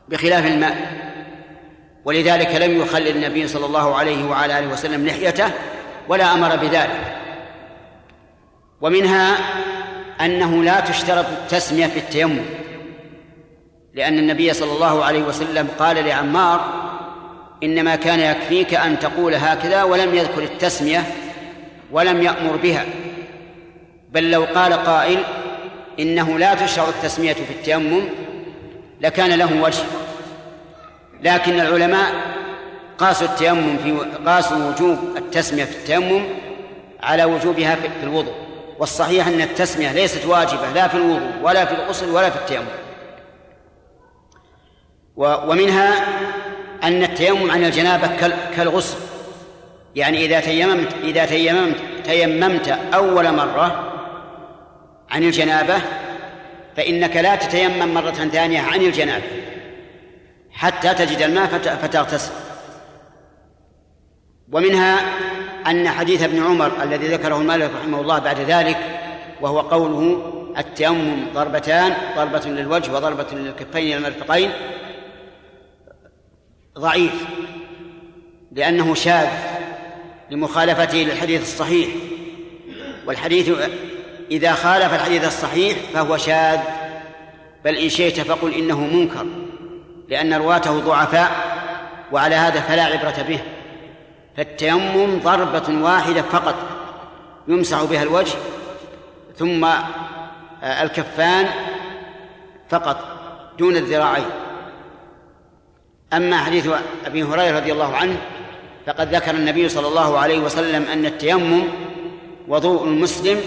A: بخلاف الماء. ولذلك لم يخلل النبي صلى الله عليه وعلى آله وسلم لحيته ولا أمر بذلك. ومنها أنه لا تشترط التسمية في التيمم لأن النبي صلى الله عليه وسلم قال لعمار إنما كان يكفيك أن تقول هكذا ولم يذكر التسمية ولم يأمر بها. بل لو قال قائل إنه لا تشرع التسمية في التيمم لكان له وجه. لكن العلماء قاسوا التيمم في قاسوا وجوب التسمية في التيمم على وجوبها في الوضوء. والصحيح أن التسمية ليست واجبة لا في الوضوء ولا في الغسل ولا في التيمم. ومنها أن التيمم عن الجنابة كالغسل. يعني إذا تيممت إذا تيممت تيممت أول مرة عن الجنابة فإنك لا تتيمم مرة ثانية عن الجنابة حتى تجد الماء فتغتسل. ومنها أن حديث ابن عمر الذي ذكره المالك رحمه الله بعد ذلك وهو قوله التيمم ضربتان ضربة للوجه وضربة للكفين المرفقين ضعيف لأنه شاذ لمخالفته للحديث الصحيح. والحديث إذا خالف الحديث الصحيح فهو شاذ. بل إن شئت فقل إنه منكر لأن رواته ضعفاء وعلى هذا فلا عبرة به. فالتيمم ضربة واحدة فقط يمسح بها الوجه ثم الكفان فقط دون الذراعين. أما حديث أبي هريرة رضي الله عنه فقد ذكر النبي صلى الله عليه وسلم أن التيمم وضوء المسلم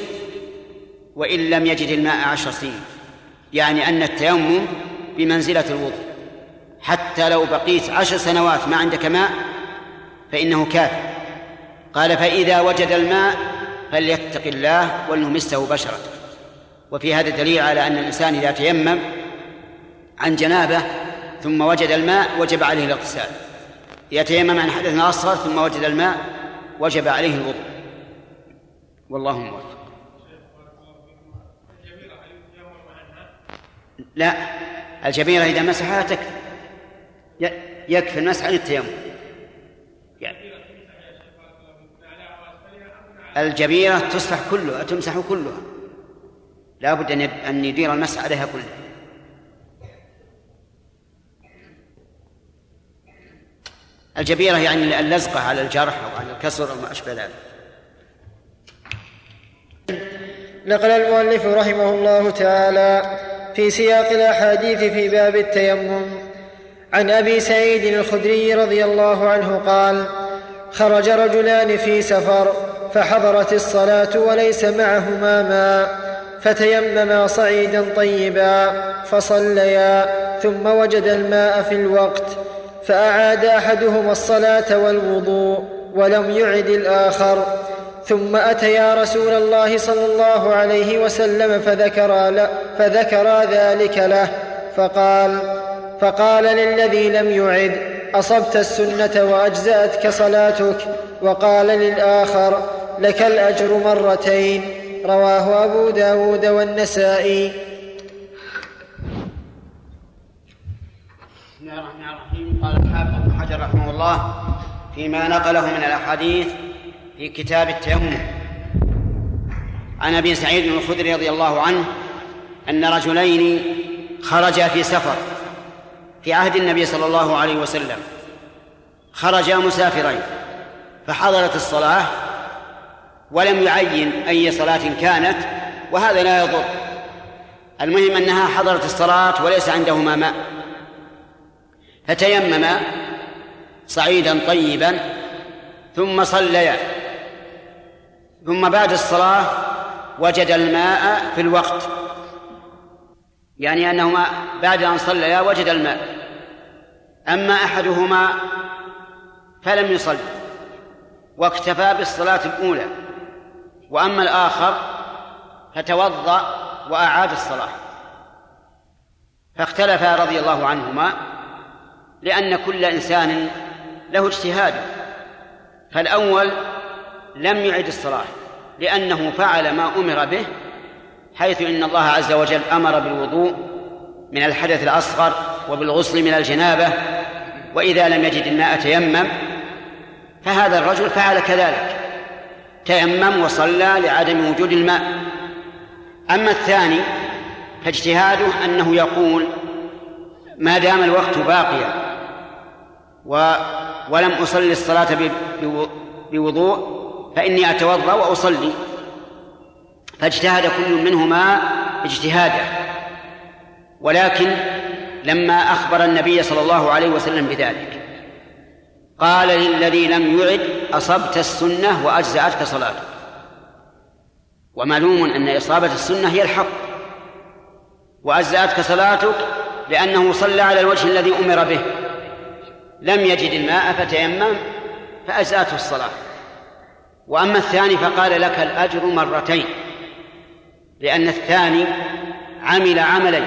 A: وإن لم يجد الماء عشر سنين. يعني أن التيمم بمنزلة الوضوء. حتى لو بقيت عشر سنوات ما عندك ماء فإنه كافي. قال فإذا وجد الماء فليتق الله ولنمسه بشرته وفي هذا دليل على أن الإنسان إذا تيمم عن جنابة ثم وجد الماء وجب عليه الاغتسال. يتيمم عن حدث أصغر ثم وجد الماء وجب عليه الوضوء. والله موفق. لا. الجبيرة إذا مسحها تكفي. يكفي المسح عن التيمم. يعني الجبيرة تصلح كلها تمسح كلها. لا بد أن يدير المسح عليها كلها الجبيرة يعني اللزقة على الجرح أو على الكسر أو ما أشبه ذلك.
B: نقل المؤلف رحمه الله تعالى في سياق الأحاديث في باب التيمم. عن أبي سعيد الخدري رضي الله عنه قال خرج رجلان في سفر فحضرت الصلاة وليس معهما ماء فتيمما صعيدا طيبا فصليا ثم وجد الماء في الوقت فأعاد أحدهما الصلاة والوضوء ولم يعد الآخر. ثم أتيا رسول الله صلى الله عليه وسلم فذكرا, فذكرا ذلك له فقال فقال للذي لم يعد أصبت السنة وأجزأتك صلاتك؟ وقال للآخر لك الأجر مرتين رواه أبو داود والنسائي.
A: بسم الله الرحمن الرحيم. قال الحافظ حجر رحمه الله فيما نقله من الأحاديث في كتاب التيمم. عن أبي سعيد الخدري رضي الله عنه أن رجلين خرجا في سفر في عهد النبي صلى الله عليه وسلم. خرجا مسافرين فحضرت الصلاة ولم يعين أي صلاة كانت وهذا لا يضر. المهم أنها حضرت الصلاة وليس عندهما ماء. فتيمما صعيدا طيبا ثم صليا. ثم بعد الصلاة وجد الماء في الوقت. يعني أنهما بعد أن صليا وجد الماء. أما أحدهما فلم يصل واكتفى بالصلاة الأولى. وأما الآخر فتوضأ وأعاد الصلاة. فاختلفا رضي الله عنهما لأن كل إنسان له اجتهاد. فالأول لم يعد الصلاة لأنه فعل ما أمر به حيث إن الله عز وجل أمر بالوضوء من الحدث الأصغر وبالغسل من الجنابة وإذا لم يجد الماء تيمم فهذا الرجل فعل كذلك تيمم وصلى لعدم وجود الماء. أما الثاني فاجتهاده أنه يقول ما دام الوقت باقيا ولم أصلي الصلاة بوضوء فإني أتوضأ وأصلي. فاجتهد كل منهما اجتهادا ولكن لما أخبر النبي صلى الله عليه وسلم بذلك قال للذي لم يعد أصبت السنة وأجزأتك صلاتك ومعلوم أن إصابة السنة هي الحق. وأجزأتك صلاتك لأنه صلى على الوجه الذي أمر به. لم يجد الماء فتيمم فأجزأته الصلاة. وأما الثاني فقال لك الأجر مرتين لأن الثاني عمل عملا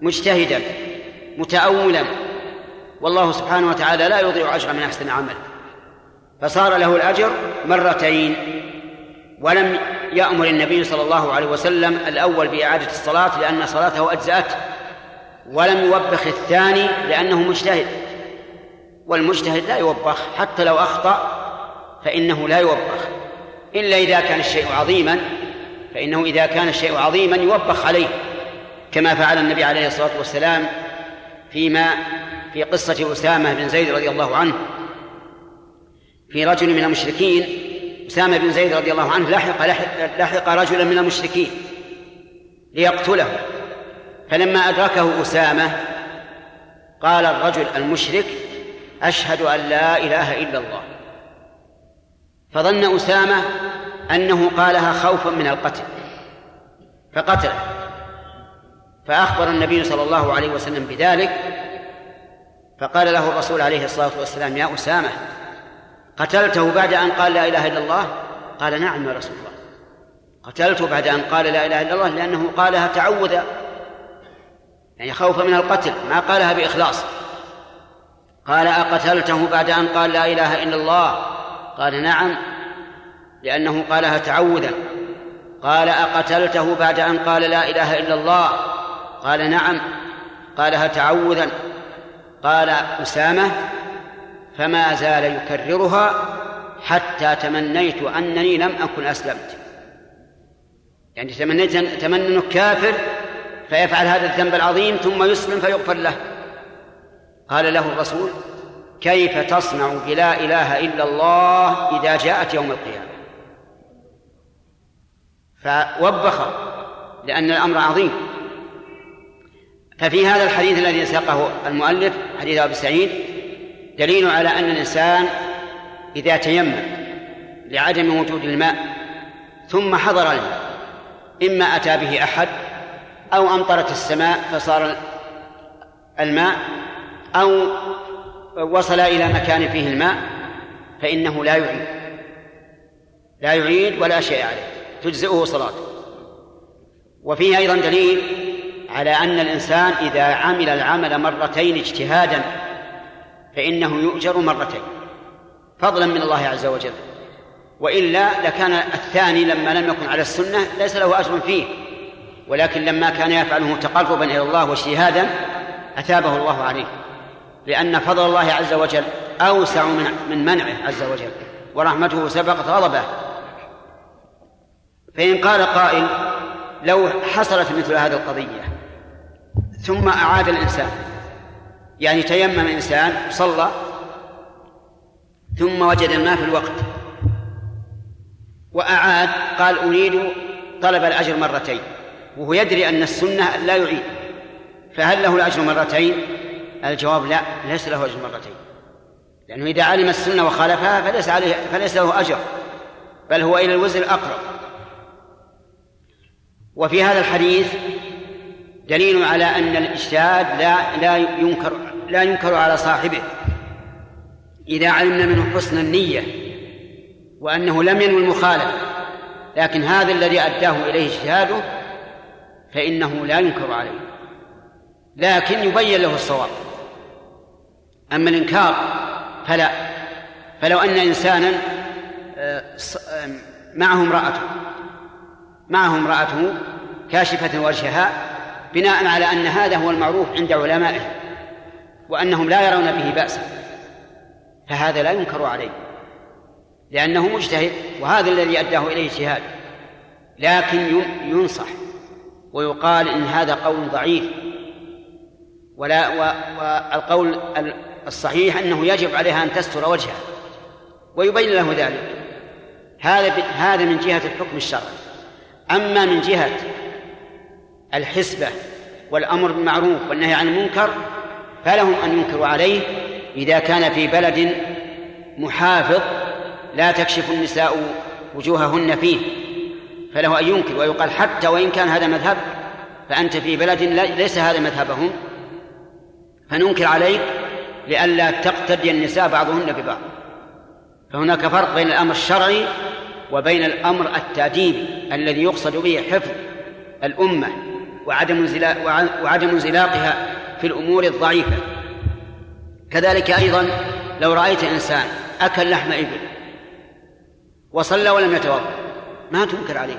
A: مجتهدا متأولا والله سبحانه وتعالى لا يضيع أجر من أحسن عمل. فصار له الأجر مرتين ولم يأمر النبي صلى الله عليه وسلم الأول بإعادة الصلاة لأن صلاته أجزأته ولم يوبخ الثاني لأنه مجتهد. والمجتهد لا يوبخ حتى لو أخطأ فإنه لا يوبخ. إلا إذا كان الشيء عظيما فإنه إذا كان الشيء عظيما يوبخ عليه كما فعل النبي عليه الصلاة والسلام فيما في قصة أسامة بن زيد رضي الله عنه. في رجل من المشركين أسامة بن زيد رضي الله عنه لحق, لحق رجلا من المشركين ليقتله. فلما أدركه أسامة قال الرجل المشرك أشهد أن لا إله إلا الله. فظن أسامة أنه قالها خوفا من القتل فقتله. فأخبر النبي صلى الله عليه وسلم بذلك فقال له الرسول عليه الصلاة والسلام يا أسامة قتلته بعد أن قال لا إله إلا الله؟ قال نعم يا رسول الله قتلته بعد أن قال لا إله إلا الله لأنه قالها تعوذا يعني خوفا من القتل ما قالها بإخلاص. قال أقتلته بعد أن قال لا إله إلا الله؟ قال نعم لأنه قالها تعوذا. قال أقتلته بعد أن قال لا إله إلا الله؟ قال نعم قالها تعوذا. قال أسامة فما زال يكررها حتى تمنيت أنني لم أكن أسلمت. يعني تمنيت تمنى أنه كافر فيفعل هذا الذنب العظيم ثم يسلم فيغفر له. قال له الرسول كيف تصنع بلا إله إلا الله إذا جاءت يوم القيامة؟ فوبخ لأن الأمر عظيم. ففي هذا الحديث الذي ساقه المؤلف حديث أبي سعيد دليل على أن الإنسان إذا تيمم لعدم وجود الماء ثم حضر الماء إما أتى به أحد أو أمطرت السماء فصار الماء أو وصل إلى مكان فيه الماء فإنه لا يعيد. لا يعيد ولا شيء عليه. تجزئه صلاته. وفيه أيضا دليل على أن الإنسان إذا عمل العمل مرتين اجتهادا فإنه يؤجر مرتين. فضلا من الله عز وجل. وإلا لكان الثاني لما لم يكن على السنة ليس له أجر فيه. ولكن لما كان يفعله تقربا إلى الله واجتهادا أثابه الله عليه. لأن فضل الله عز وجل أوسع من من منعه عز وجل ورحمته سبقت غضبه فإن قال قائل لو حصلت مثل هذه القضية ثم أعاد الإنسان يعني تيمم إنسان صلى ثم وجد الماء في الوقت وأعاد قال أريد طلب الأجر مرتين وهو يدري أن السنة لا يعيد فهل له الأجر مرتين؟ الجواب لا ليس له أجر مرتين. لأنه إذا علم السنة وخالفها فليس عليه فليس له أجر بل هو إلى الوزر الأقرب. وفي هذا الحديث دليل على أن الاجتهاد لا لا ينكر لا ينكر على صاحبه. إذا علمنا منه حسن النية وأنه لم ينوي المخالفة لكن هذا الذي أداه إليه اجتهاده فإنه لا ينكر عليه. لكن يبين له الصواب. أما الإنكار فلا. فلو أن إنسانا آه، معه امرأته معه امرأته كاشفة وجهها بناء على أن هذا هو المعروف عند علمائه وأنهم لا يرون به بأسا فهذا لا ينكر عليه لأنه مجتهد وهذا الذي أداه إليه اجتهاد لكن ينصح ويقال إن هذا قول ضعيف ولا والقول الصحيح أنه يجب عليها أن تستر وجهها ويبين له ذلك. هذا هذا من جهة الحكم الشرعي. أما من جهة الحسبة والأمر بالمعروف والنهي عن المنكر فلهم أن ينكروا عليه إذا كان في بلد محافظ لا تكشف النساء وجوههن فيه. فله أن ينكر ويقال حتى وإن كان هذا مذهب فأنت في بلد ليس هذا مذهبهم فننكر عليك لئلا تقتدي النساء بعضهن ببعض. فهناك فرق بين الأمر الشرعي وبين الأمر التأديبي الذي يقصد به حفظ الأمة وعدم وعدم انزلاقها في الأمور الضعيفة. كذلك أيضا لو رأيت إنسان أكل لحم إبل وصلى ولم يتوضأ ما تنكر عليه.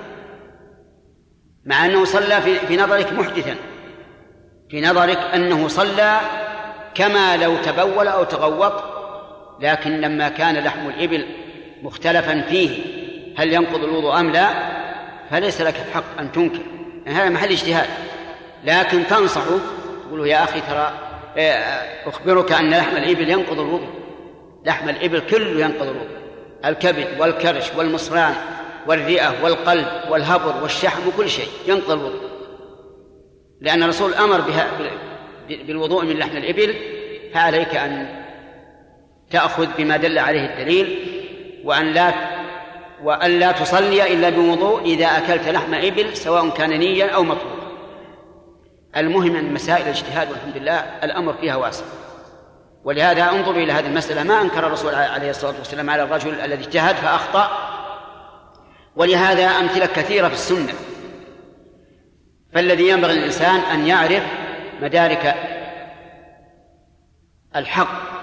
A: مع أنه صلى في, في نظرك محدثا في نظرك أنه صلى كما لو تبول أو تغوط لكن لما كان لحم الإبل مختلفا فيه هل ينقض الوضوء أم لا؟ فليس لك الحق أن تنكر. يعني هذا محل اجتهاد. لكن تنصحه تقول يا أخي ترى إيه، أخبرك أن لحم الإبل ينقض الوضوء. لحم الإبل كله ينقض الوضوء. الكبد والكرش والمصران والرئة والقلب والهبر والشحم وكل شيء ينقض الوضوء. لأن الرسول أمر بها بالوضوء من لحم الإبل فعليك أن تأخذ بما دل عليه الدليل وأن لا وأن لا تصلي إلا بوضوء إذا أكلت لحم إبل سواء كان نيا أو مطلوبا. المهم أن مسائل الاجتهاد والحمد لله الأمر فيها واسع. ولهذا انظروا إلى هذه المسألة ما أنكر الرسول عليه الصلاة والسلام على الرجل الذي اجتهد فأخطأ. ولهذا أمثلة كثيرة في السنة. فالذي ينبغي للإنسان أن يعرف مدارك الحق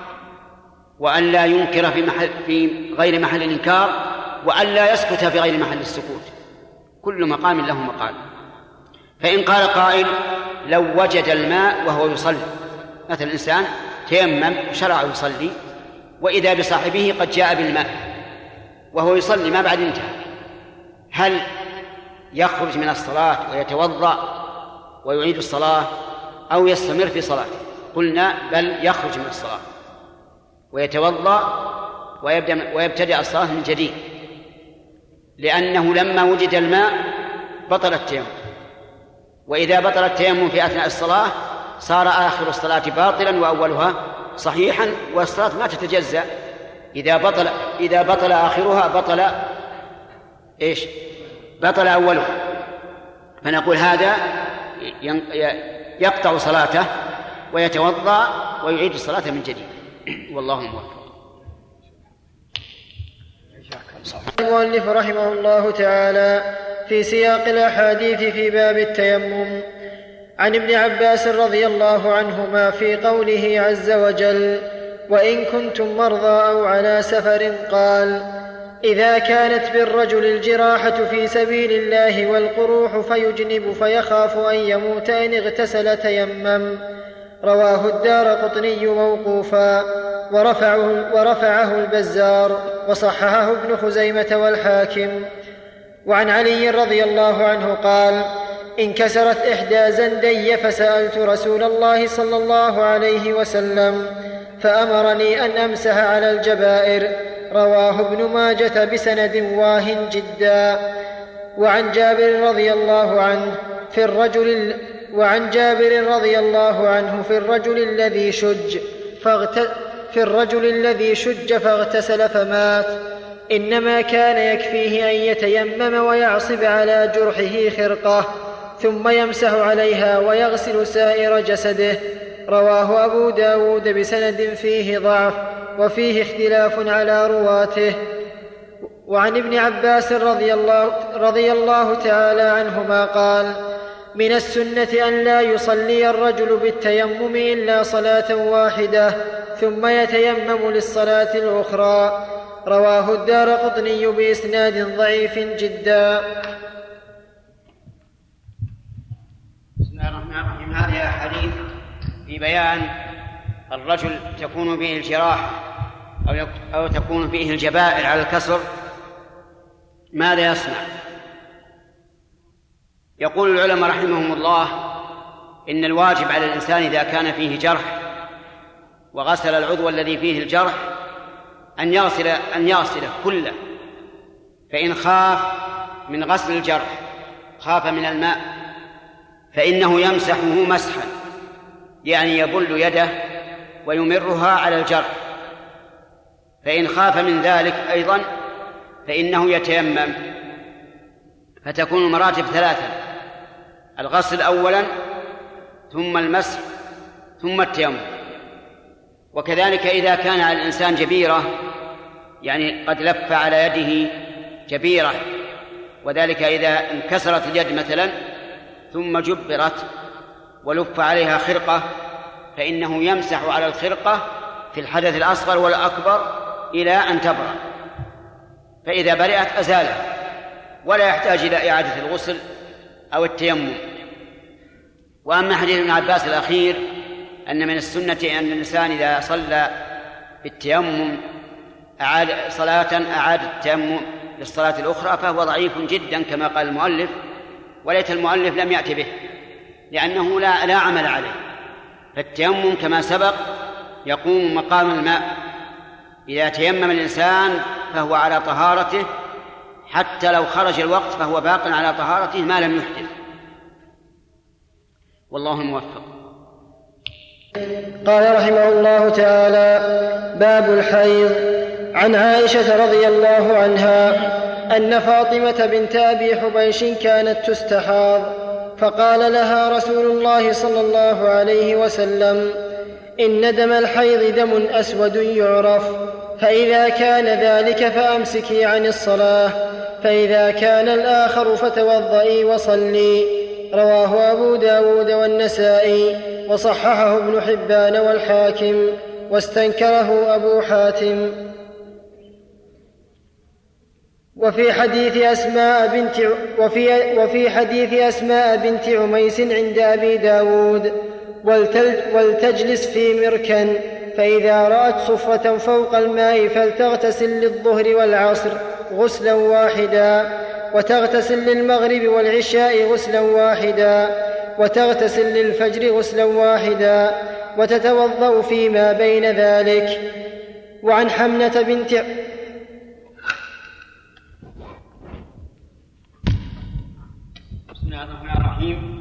A: وأن لا ينكر في محل في غير محل الإنكار وأن لا يسكت في غير محل السكوت. كل مقام له مقال. فإن قال قائل لو وجد الماء وهو يصلي. مثل الإنسان تيمم وشرع يصلي وإذا بصاحبه قد جاء بالماء وهو يصلي ما بعد انتهى. هل يخرج من الصلاة ويتوضأ ويعيد الصلاة أو يستمر في صلاته. قلنا بل يخرج من الصلاة. ويتوضأ ويبدأ ويبتدئ الصلاة من جديد. لأنه لما وجد الماء بطل التيمم. وإذا بطل التيمم في أثناء الصلاة صار آخر الصلاة باطلا وأولها صحيحا والصلاة ما تتجزأ. إذا بطل إذا بطل آخرها بطل إيش؟ بطل أولها. فنقول هذا يقطع صلاته ويتوضأ ويعيد الصلاة من جديد. والله موفق.
B: المؤلف رحمه الله تعالى في سياق الأحاديث في باب التيمم عن ابن عباس رضي الله عنهما في قوله عز وجل وإن كنتم مرضى أو على سفر قال إذا كانت بالرجل الجراحة في سبيل الله والقروح فيجنب فيخاف أن يموت إن اغتسل تيمم. رواه الدار قطني موقوفا. ورفعه, ورفعه البزار. وصححه ابن خزيمة والحاكم. وعن علي رضي الله عنه قال انكسرت إحدى زندي فسألت رسول الله صلى الله عليه وسلم فأمرني أن أمسح على الجبائر. رواه ابن ماجة بسند واه جدا. وعن جابر رضي الله عنه في الرجل وعن جابر رضي الله عنه في الرجل الذي شج في الرجل الذي شج فاغتسل فمات. إنما كان يكفيه أن يتيمم ويعصب على جرحه خرقة ثم يمسح عليها ويغسل سائر جسده. رواه أبو داود بسند فيه ضعف وفيه اختلاف على رواته. وعن ابن عباس رضي الله, رضي الله تعالى عنهما قال من السنة أن لا يصلي الرجل بالتيمم إلا صلاة واحدة ثم يتيمم للصلاة الأخرى. رواه الدار قطني بإسناد ضعيف جدا.
A: بسم الله الرحمن الرحيم. هذه أحاديث في بيان الرجل تكون به الجراح أو أو تكون فيه الجبائر على الكسر ماذا يصنع؟ يقول العلماء رحمهم الله إن الواجب على الإنسان إذا كان فيه جرح وغسل العضو الذي فيه الجرح أن يغسل أن يغسله كله فإن خاف من غسل الجرح خاف من الماء فإنه يمسحه مسحا يعني يبل يده ويمرها على الجرح فإن خاف من ذلك أيضا فإنه يتيمم. فتكون المراتب ثلاثة الغسل أولا ثم المسح ثم التيمم. وكذلك إذا كان على الإنسان جبيرة يعني قد لف على يده جبيرة وذلك إذا انكسرت اليد مثلا ثم جبرت ولف عليها خرقة فإنه يمسح على الخرقة في الحدث الأصغر والأكبر إلى أن تبرأ. فإذا برئت أزالها ولا يحتاج إلى إعادة الغسل أو التيمم. وأما حديث ابن عباس الأخير أن من السنة أن الإنسان إذا صلى بالتيمم أعاد صلاة أعاد التيمم للصلاة الأخرى فهو ضعيف جدا كما قال المؤلف وليت المؤلف لم يأت به. لأنه لا لا عمل عليه. فالتيمم كما سبق يقوم مقام الماء. إذا تيمم الإنسان فهو على طهارته حتى لو خرج الوقت فهو باق على طهارته ما لم يحدث. والله الموفق.
B: قال رحمه الله تعالى باب الحيض. عن عائشة رضي الله عنها أن فاطمة بنت أبي حبيش كانت تستحاض. فقال لها رسول الله صلى الله عليه وسلم إن دم الحيض دم أسود يعرف فإذا كان ذلك فأمسكي عن الصلاة فإذا كان الآخر فتوضئي وصلي. رواه أبو داود والنسائي وصححه ابن حبان والحاكم واستنكره أبو حاتم. وفي حديث أسماء بنت وفي وفي حديث أسماء بنت عميس عند أبي داود ولتجلس في مركن فإذا رأت صفرة فوق الماء فلتغتسل للظهر والعصر غسلا واحدا وتغتسل للمغرب والعشاء غسلا واحدا وتغتسل للفجر غسلا واحدا وتتوضأ فيما بين ذلك. وعن حمنة بنت
A: الله الرحمن الرحيم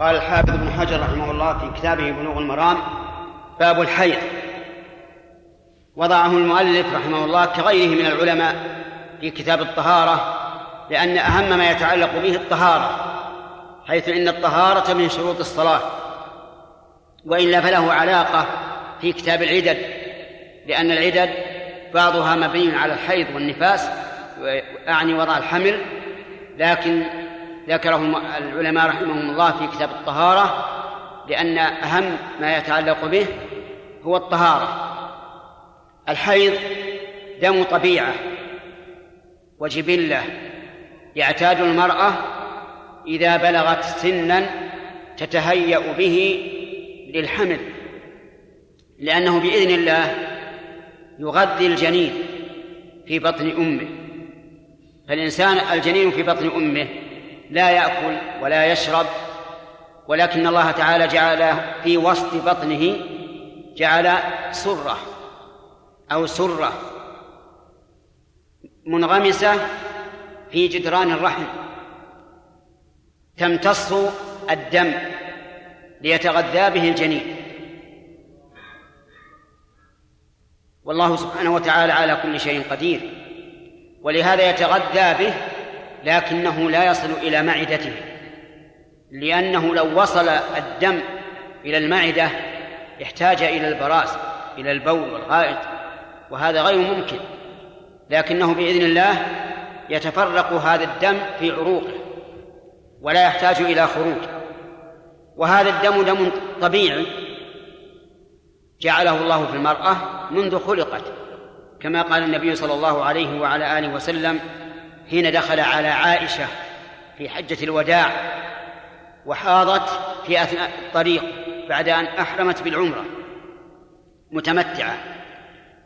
A: قال الحافظ ابن حجر رحمه الله في كتابه بلوغ المرام باب الحيض. وضعه المؤلف رحمه الله كغيره من العلماء في كتاب الطهارة لأن أهم ما يتعلق به الطهارة حيث إن الطهارة من شروط الصلاة وإلا فله علاقة في كتاب العدد لأن العدد بعضها مبني على الحيض والنفاس أعني وضع الحمل لكن ذكره العلماء رحمهم الله في كتاب الطهارة لأن أهم ما يتعلق به هو الطهارة. الحيض دم طبيعة وجبلة يعتاد المرأة إذا بلغت سنا تتهيأ به للحمل لأنه بإذن الله يغذي الجنين في بطن أمه. فالإنسان الجنين في بطن أمه لا يأكل ولا يشرب ولكن الله تعالى جعل في وسط بطنه جعل سرة أو سرة منغمسة في جدران الرحم تمتص الدم ليتغذى به الجنين. والله سبحانه وتعالى على كل شيء قدير ولهذا يتغذى به لكنه لا يصل إلى معدته لأنه لو وصل الدم إلى المعدة احتاج إلى البراز إلى البول والغائط وهذا غير ممكن لكنه بإذن الله يتفرق هذا الدم في عروقه ولا يحتاج إلى خروج. وهذا الدم دم طبيعي جعله الله في المرأة منذ خلقت كما قال النبي صلى الله عليه وعلى آله وسلم حين دخل على عائشة في حجة الوداع وحاضت في أثناء الطريق بعد أن أحرمت بالعمرة متمتعة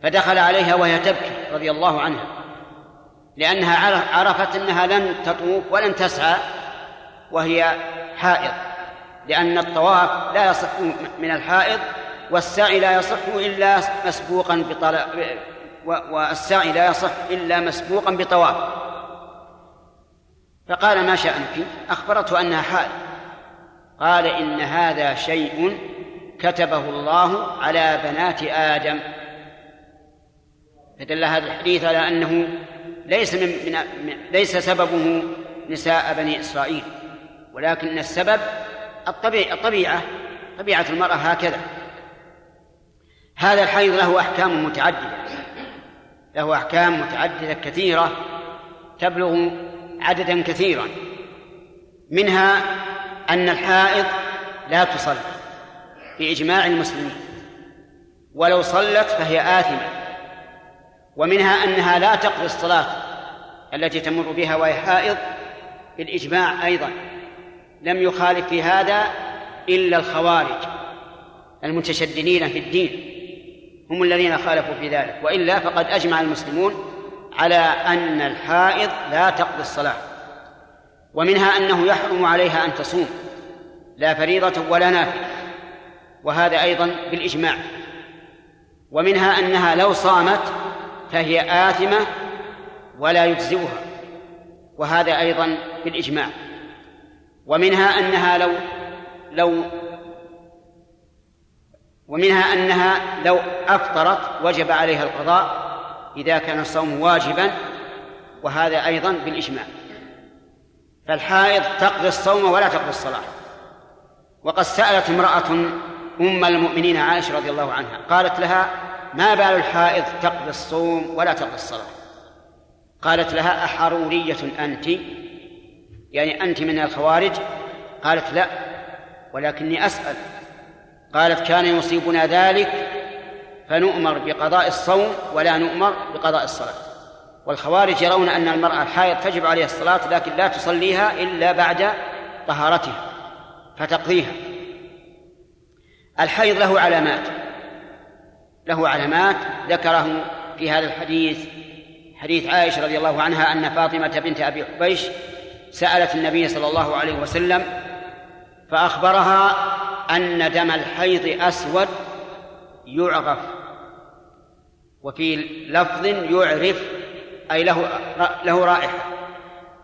A: فدخل عليها وهي تبكي رضي الله عنها لأنها عرفت أنها لن تطوف ولن تسعى وهي حائض لأن الطواف لا يصح من الحائض والسعي لا يصح إلا مسبوقا بطلب والسعي لا يصح إلا مسبوقا بطواف. فقال ما شأنك؟ أخبرته أنها حائض قال إن هذا شيء كتبه الله على بنات آدم. فدل هذا الحديث على أنه ليس من, من ليس سببه نساء بني إسرائيل ولكن السبب الطبيعة الطبيعة طبيعة المرأة هكذا. هذا الحيض له أحكام متعددة له أحكام متعددة كثيرة تبلغ عددا كثيرا. منها أن الحائض لا تصلي بإجماع المسلمين. ولو صلت فهي آثمة. ومنها أنها لا تقضي الصلاة التي تمر بها وهي حائض بالإجماع أيضا. لم يخالف في هذا إلا الخوارج المتشددين في الدين. هم الذين خالفوا في ذلك. وإلا فقد أجمع المسلمون على أن الحائض لا تقضي الصلاة ومنها أنه يحرم عليها أن تصوم لا فريضة ولا نافلة وهذا أيضا بالإجماع. ومنها أنها لو صامت فهي آثمة ولا يجزئها وهذا أيضا بالإجماع. ومنها أنها لو لو ومنها أنها لو أفطرت وجب عليها القضاء إذا كان الصوم واجبا وهذا أيضا بالإجماع. فالحائض تقضي الصوم ولا تقضي الصلاة. وقد سألت امرأة أم المؤمنين عائشة رضي الله عنها قالت لها ما بال الحائض تقضي الصوم ولا تقضي الصلاة؟ قالت لها أحرورية أنت. يعني أنت من الخوارج؟ قالت لا ولكني أسأل. قالت كان يصيبنا ذلك فنؤمر بقضاء الصوم ولا نؤمر بقضاء الصلاة. والخوارج يرون أن المرأة الحائض تجب عليها الصلاة لكن لا تصليها إلا بعد طهارتها فتقضيها. الحيض له علامات له علامات ذكره في هذا الحديث حديث عائشة رضي الله عنها أن فاطمة بنت أبي حبيش سألت النبي صلى الله عليه وسلم فأخبرها أن دم الحيض أسود يعرف وفي لفظ يعرف أي له له رائحة.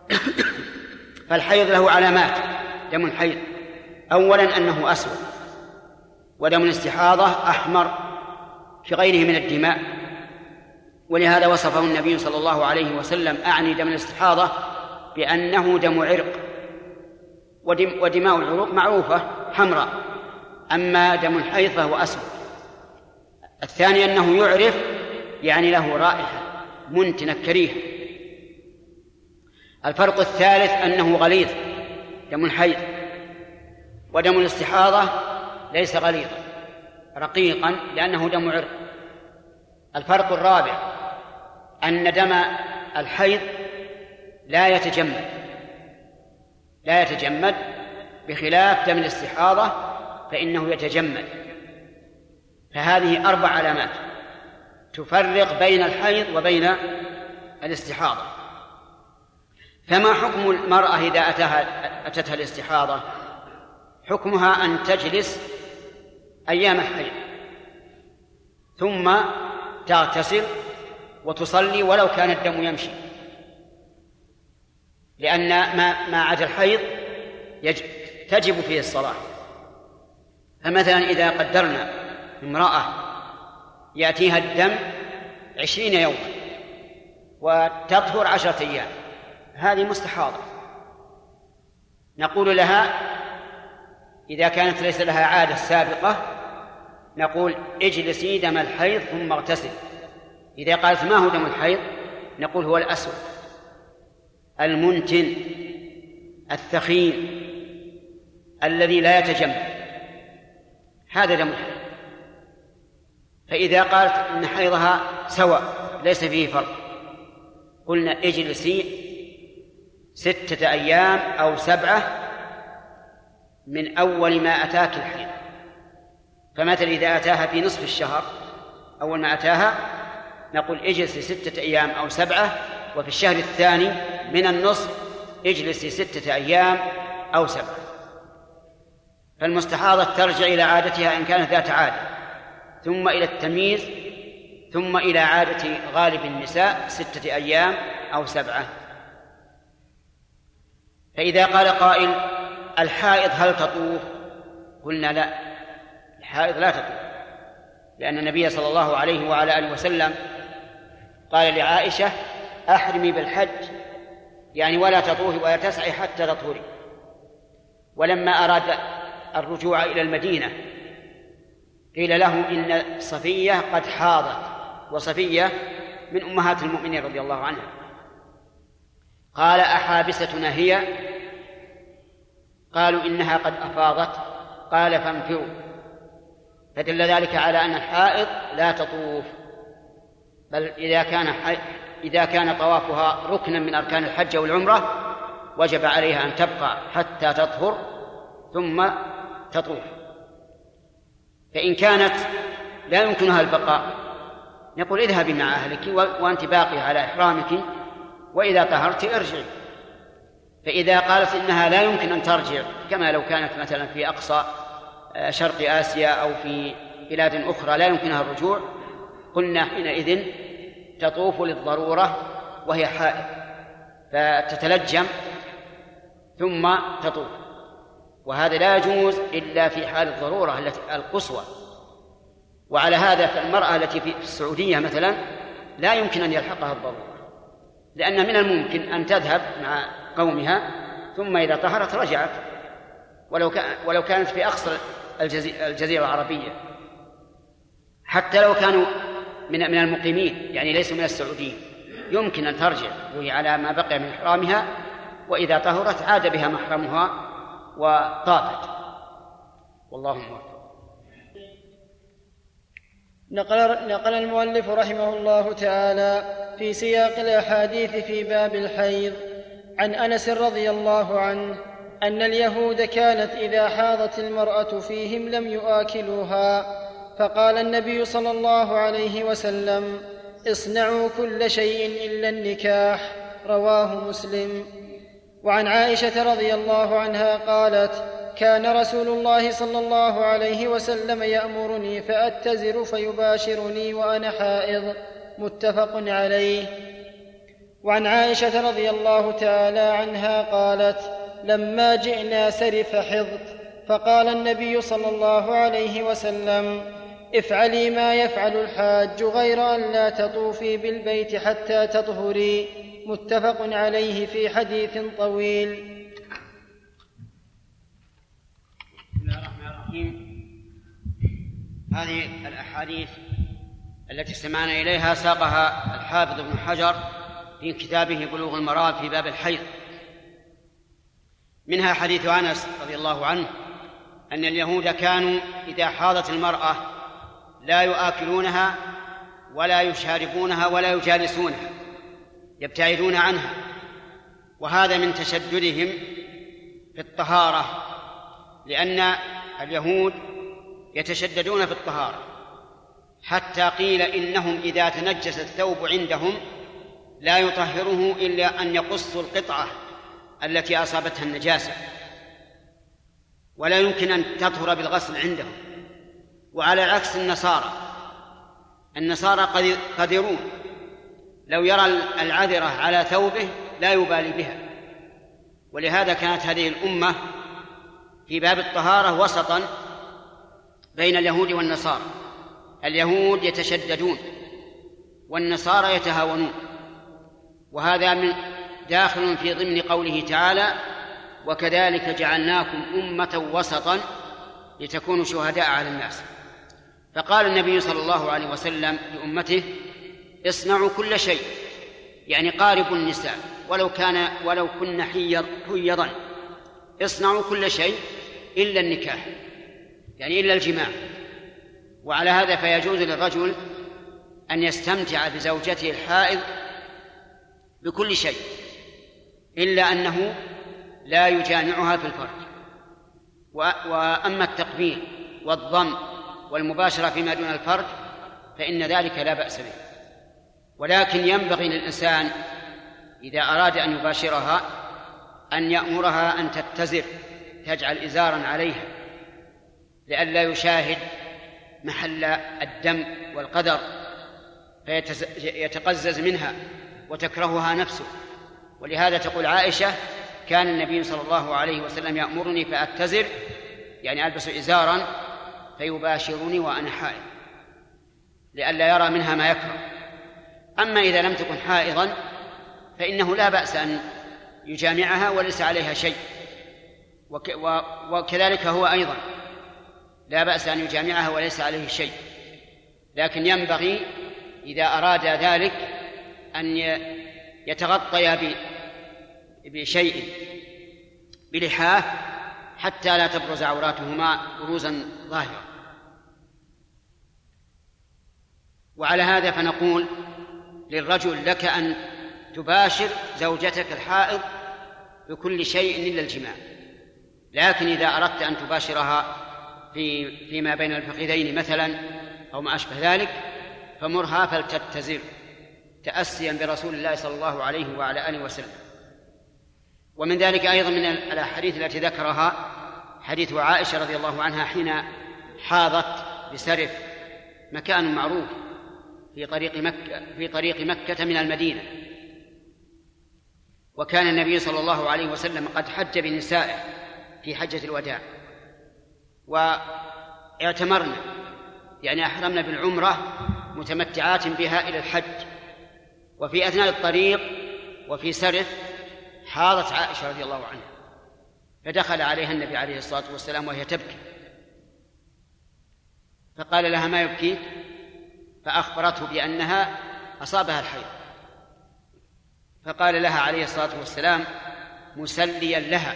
A: فالحيض له علامات دم الحيض. أولا أنه أسود ودم الاستحاضة أحمر كغيره من الدماء. ولهذا وصفه النبي صلى الله عليه وسلم أعني دم الاستحاضة بأنه دم عرق ودم ودماء العروق معروفة حمراء. أما دم الحيض فهو أسود. الثاني أنه يعرف يعني له رائحة منتنة كريهة. الفرق الثالث أنه غليظ دم الحيض ودم الاستحاضة ليس غليظا رقيقا لأنه دم عرق. الفرق الرابع أن دم الحيض لا يتجمد لا يتجمد بخلاف دم الاستحاضة فإنه يتجمد. فهذه أربع علامات. تفرق بين الحيض وبين الاستحاضة. فما حكم المرأة إذا أتاها أتتها الاستحاضة؟ حكمها أن تجلس أيام الحيض. ثم تغتسل وتصلي ولو كان الدم يمشي. لأن ما ما عدا الحيض تجب فيه الصلاة. فمثلا إذا قدرنا امرأة يأتيها الدم عشرين يوما وتطهر عشرة أيام. هذه مستحاضة. نقول لها إذا كانت ليس لها عادة سابقة نقول اجلسي دم الحيض ثم اغتسل. إذا قالت ما هو دم الحيض نقول هو الأسود المنتن الثخين الذي لا يتجمع. هذا دم الحيض. فإذا قالت إن حيضها سواء ليس فيه فرق. قلنا اجلسي ستة أيام أو سبعة من أول ما أتاك الحيض. فمثلا إذا أتاها في نصف الشهر أول ما أتاها نقول اجلسي ستة أيام أو سبعة وفي الشهر الثاني من النصف اجلسي ستة أيام أو سبعة. فالمستحاضة ترجع إلى عادتها إن كانت ذات عادة. ثم إلى التمييز ثم إلى عادة غالب النساء ستة أيام أو سبعة. فإذا قال قائل الحائض هل تطوف؟ قلنا لا الحائض لا تطوف لأن النبي صلى الله عليه وعلى آله وسلم قال لعائشة أحرمي بالحج يعني ولا تطوفي ولا تسعي حتى تطهري. ولما أراد الرجوع إلى المدينة قيل له إن صفية قد حاضت وصفية من أمهات المؤمنين رضي الله عنها. قال أحابستنا هي؟ قالوا إنها قد أفاضت. قال فانفروا. فدل ذلك على أن الحائض لا تطوف بل إذا كان إذا كان طوافها ركنا من أركان الحج أو العمرة وجب عليها أن تبقى حتى تطهر ثم تطوف. فإن كانت لا يمكنها البقاء نقول اذهبي مع أهلك وأنت باقية على إحرامك وإذا طهرت ارجعي فإذا قالت إنها لا يمكن أن ترجع كما لو كانت مثلا في أقصى آه، شرق آسيا أو في بلاد أخرى لا يمكنها الرجوع قلنا حينئذ تطوف للضرورة وهي حائض فتتلجم ثم تطوف. وهذا لا يجوز إلا في حال الضرورة التي القصوى. وعلى هذا فالمرأة التي في السعودية مثلا لا يمكن أن يلحقها الضرورة. لأن من الممكن أن تذهب مع قومها ثم إذا طهرت رجعت. ولو ولو كانت في أقصى الجزيرة العربية. حتى لو كانوا من من المقيمين يعني ليسوا من السعوديين. يمكن أن ترجع وهي على ما بقي من إحرامها وإذا طهرت عاد بها محرمها. وطافت والله موفق.
B: نقل, نقل المؤلف رحمه الله تعالى في سياق الأحاديث في باب الحيض عن أنس رضي الله عنه أن اليهود كانت إذا حاضت المرأة فيهم لم يؤكلوها فقال النبي صلى الله عليه وسلم اصنعوا كل شيء إلا النكاح. رواه مسلم. وعن عائشة رضي الله عنها قالت كان رسول الله صلى الله عليه وسلم يأمرني فأتزر فيباشرني وأنا حائض. متفق عليه. وعن عائشة رضي الله تعالى عنها قالت لما جئنا سرف حضت. فقال النبي صلى الله عليه وسلم افعلي ما يفعل الحاج غير أن لا تطوفي بالبيت حتى تطهري. متفق عليه في حديث طويل.
A: الرحيم. هذه الأحاديث التي استمعنا إليها ساقها الحافظ ابن حجر في كتابه بلوغ المرام في باب الحيض. منها حديث أنس رضي الله عنه أن اليهود كانوا إذا حاضت المرأة لا يؤكلونها ولا يشاربونها ولا يجالسونها. يبتعدون عنها وهذا من تشددهم في الطهارة لأن اليهود يتشددون في الطهارة حتى قيل إنهم إذا تنجس الثوب عندهم لا يطهره إلا أن يقصوا القطعة التي أصابتها النجاسة ولا يمكن أن تطهر بالغسل عندهم وعلى عكس النصارى النصارى قدرون لو يرى العذرة على ثوبه لا يبالي بها. ولهذا كانت هذه الأمة في باب الطهارة وسطا بين اليهود والنصارى. اليهود يتشددون والنصارى يتهاونون. وهذا من داخل في ضمن قوله تعالى وكذلك جعلناكم أمة وسطا لتكونوا شهداء على الناس. فقال النبي صلى الله عليه وسلم لأمته اصنعوا كل شيء يعني قاربوا النساء ولو كان ولو كن حيض حيضا. اصنعوا كل شيء إلا النكاح يعني إلا الجماع. وعلى هذا فيجوز للرجل أن يستمتع بزوجته الحائض بكل شيء إلا أنه لا يجامعها في الفرج. وأما التقبيل والضم والمباشرة فيما دون الفرج فإن ذلك لا بأس به. ولكن ينبغي للإنسان إذا أراد أن يباشرها أن يأمرها أن تتزر تجعل إزارا عليها لئلا يشاهد محل الدم والقدر فيتقزز منها وتكرهها نفسه. ولهذا تقول عائشة كان النبي صلى الله عليه وسلم يأمرني فأتزر يعني ألبس إزارا فيباشرني وأنا حائض لئلا يرى منها ما يكره. أما إذا لم تكن حائضا فإنه لا بأس أن يجامعها وليس عليها شيء. وكذلك هو أيضا لا بأس أن يجامعها وليس عليه شيء. لكن ينبغي إذا أراد ذلك أن يتغطيا بشيء بلحاة حتى لا تبرز عوراتهما بروزا ظاهرا وعلى هذا فنقول للرجل لك أن تباشر زوجتك الحائض بكل شيء إلا الجماع. لكن إذا أردت أن تباشرها في فيما بين الفخذين مثلا أو ما أشبه ذلك فمرها فلتتزر تأسيا برسول الله صلى الله عليه وعلى آله وسلم. ومن ذلك أيضا من الأحاديث التي ذكرها حديث عائشة رضي الله عنها حين حاضت بسرف مكان معروف في طريق مكة في طريق مكة من المدينة. وكان النبي صلى الله عليه وسلم قد حج بنسائه في حجة الوداع. واعتمرنا يعني أحرمنا بالعمرة متمتعات بها إلى الحج. وفي أثناء الطريق وفي سرف حاضت عائشة رضي الله عنها فدخل عليها النبي عليه الصلاة والسلام وهي تبكي. فقال لها ما يبكيك؟ فأخبرته بأنها أصابها الحيض. فقال لها عليه الصلاة والسلام مسليا لها.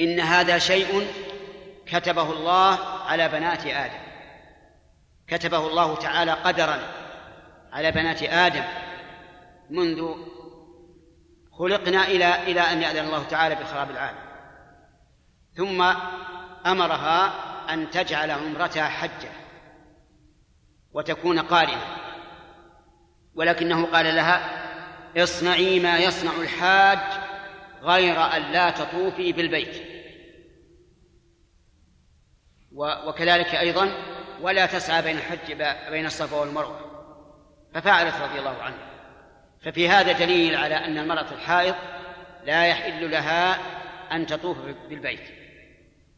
A: إن هذا شيء كتبه الله على بنات آدم. كتبه الله تعالى قدرا على بنات آدم منذ خلقنا إلى إلى أن يأذن الله تعالى بخراب العالم. ثم أمرها أن تجعل عمرتها حجة. وتكون قارنة. ولكنه قال لها اصنعي ما يصنع الحاج غير أن لا تطوفي بالبيت. وكذلك أيضا ولا تسعى بين الحج بين الصفا والمروة. ففعلت رضي الله عنها. ففي هذا دليل على أن المرأة الحائض لا يحل لها أن تطوف بالبيت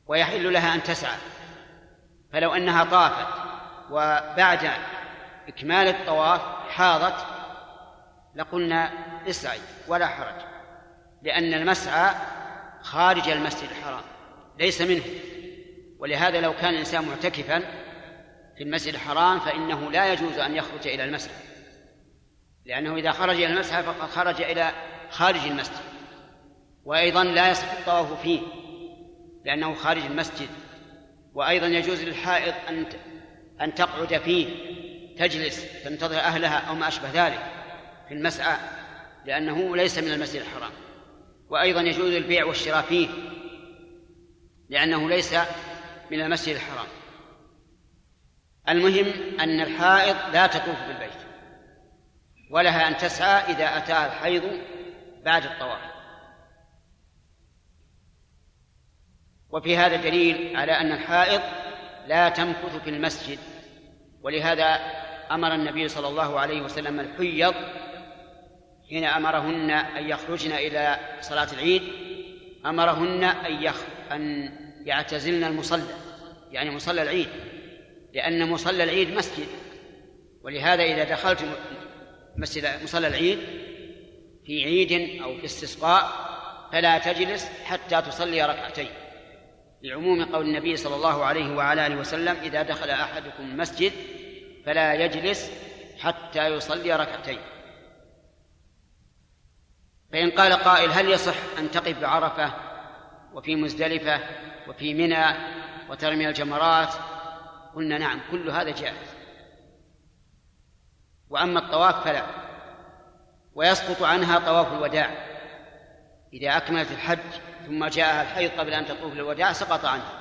A: ويحل لها أن تسعى. فلو أنها طافت وبعد إكمال الطواف حاضت لقلنا اسعي ولا حرج لأن المسعى خارج المسجد الحرام ليس منه. ولهذا لو كان الإنسان معتكفا في المسجد الحرام فإنه لا يجوز أن يخرج إلى المسجد لأنه إذا خرج إلى المسعى فقد خرج إلى خارج المسجد وأيضا لا يصح الطواف فيه لأنه خارج المسجد. وأيضا يجوز للحائض أن أن تقعد فيه تجلس تنتظر أهلها أو ما أشبه ذلك في المسعى لأنه ليس من المسجد الحرام. وأيضا يجوز البيع والشراء فيه لأنه ليس من المسجد الحرام. المهم أن الحائض لا تطوف بالبيت ولها أن تسعى إذا أتاها الحيض بعد الطواف. وفي هذا دليل على أن الحائض لا تمكث في المسجد. ولهذا أمر النبي صلى الله عليه وسلم الحيض حين أمرهن أن يخرجن إلى صلاة العيد أمرهن أن يخ... أن يعتزلن المصلى يعني مصلى العيد لأن مصلى العيد مسجد. ولهذا إذا دخلت مسجد مصلى العيد في عيد أو في استسقاء فلا تجلس حتى تصلي ركعتين. لعموم قول النبي صلى الله عليه وعلى آله وسلم إذا دخل أحدكم المسجد فلا يجلس حتى يصلي ركعتين. فإن قال قائل هل يصح أن تقف بعرفة وفي مزدلفة وفي منى وترمي الجمرات؟ قلنا نعم كل هذا جائز. وأما الطواف فلا ويسقط عنها طواف الوداع. إذا أكملت الحج ثم جاءها الحيض قبل أن تطوف للوداع سقط عنها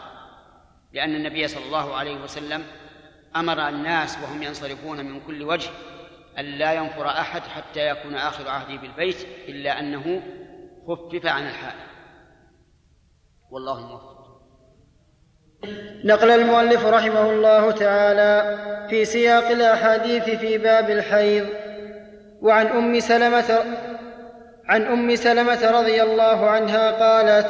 A: لأن النبي صلى الله عليه وسلم أمر الناس وهم ينصرفون من كل وجه أن لا ينفر أحد حتى يكون آخر عهده بالبيت إلا أنه خفف عن الحائل والله الموفق
B: نقل المؤلف رحمه الله تعالى في سياق الأحاديث في باب الحيض وعن أم سلمة عن أم سلمة رضي الله عنها قالت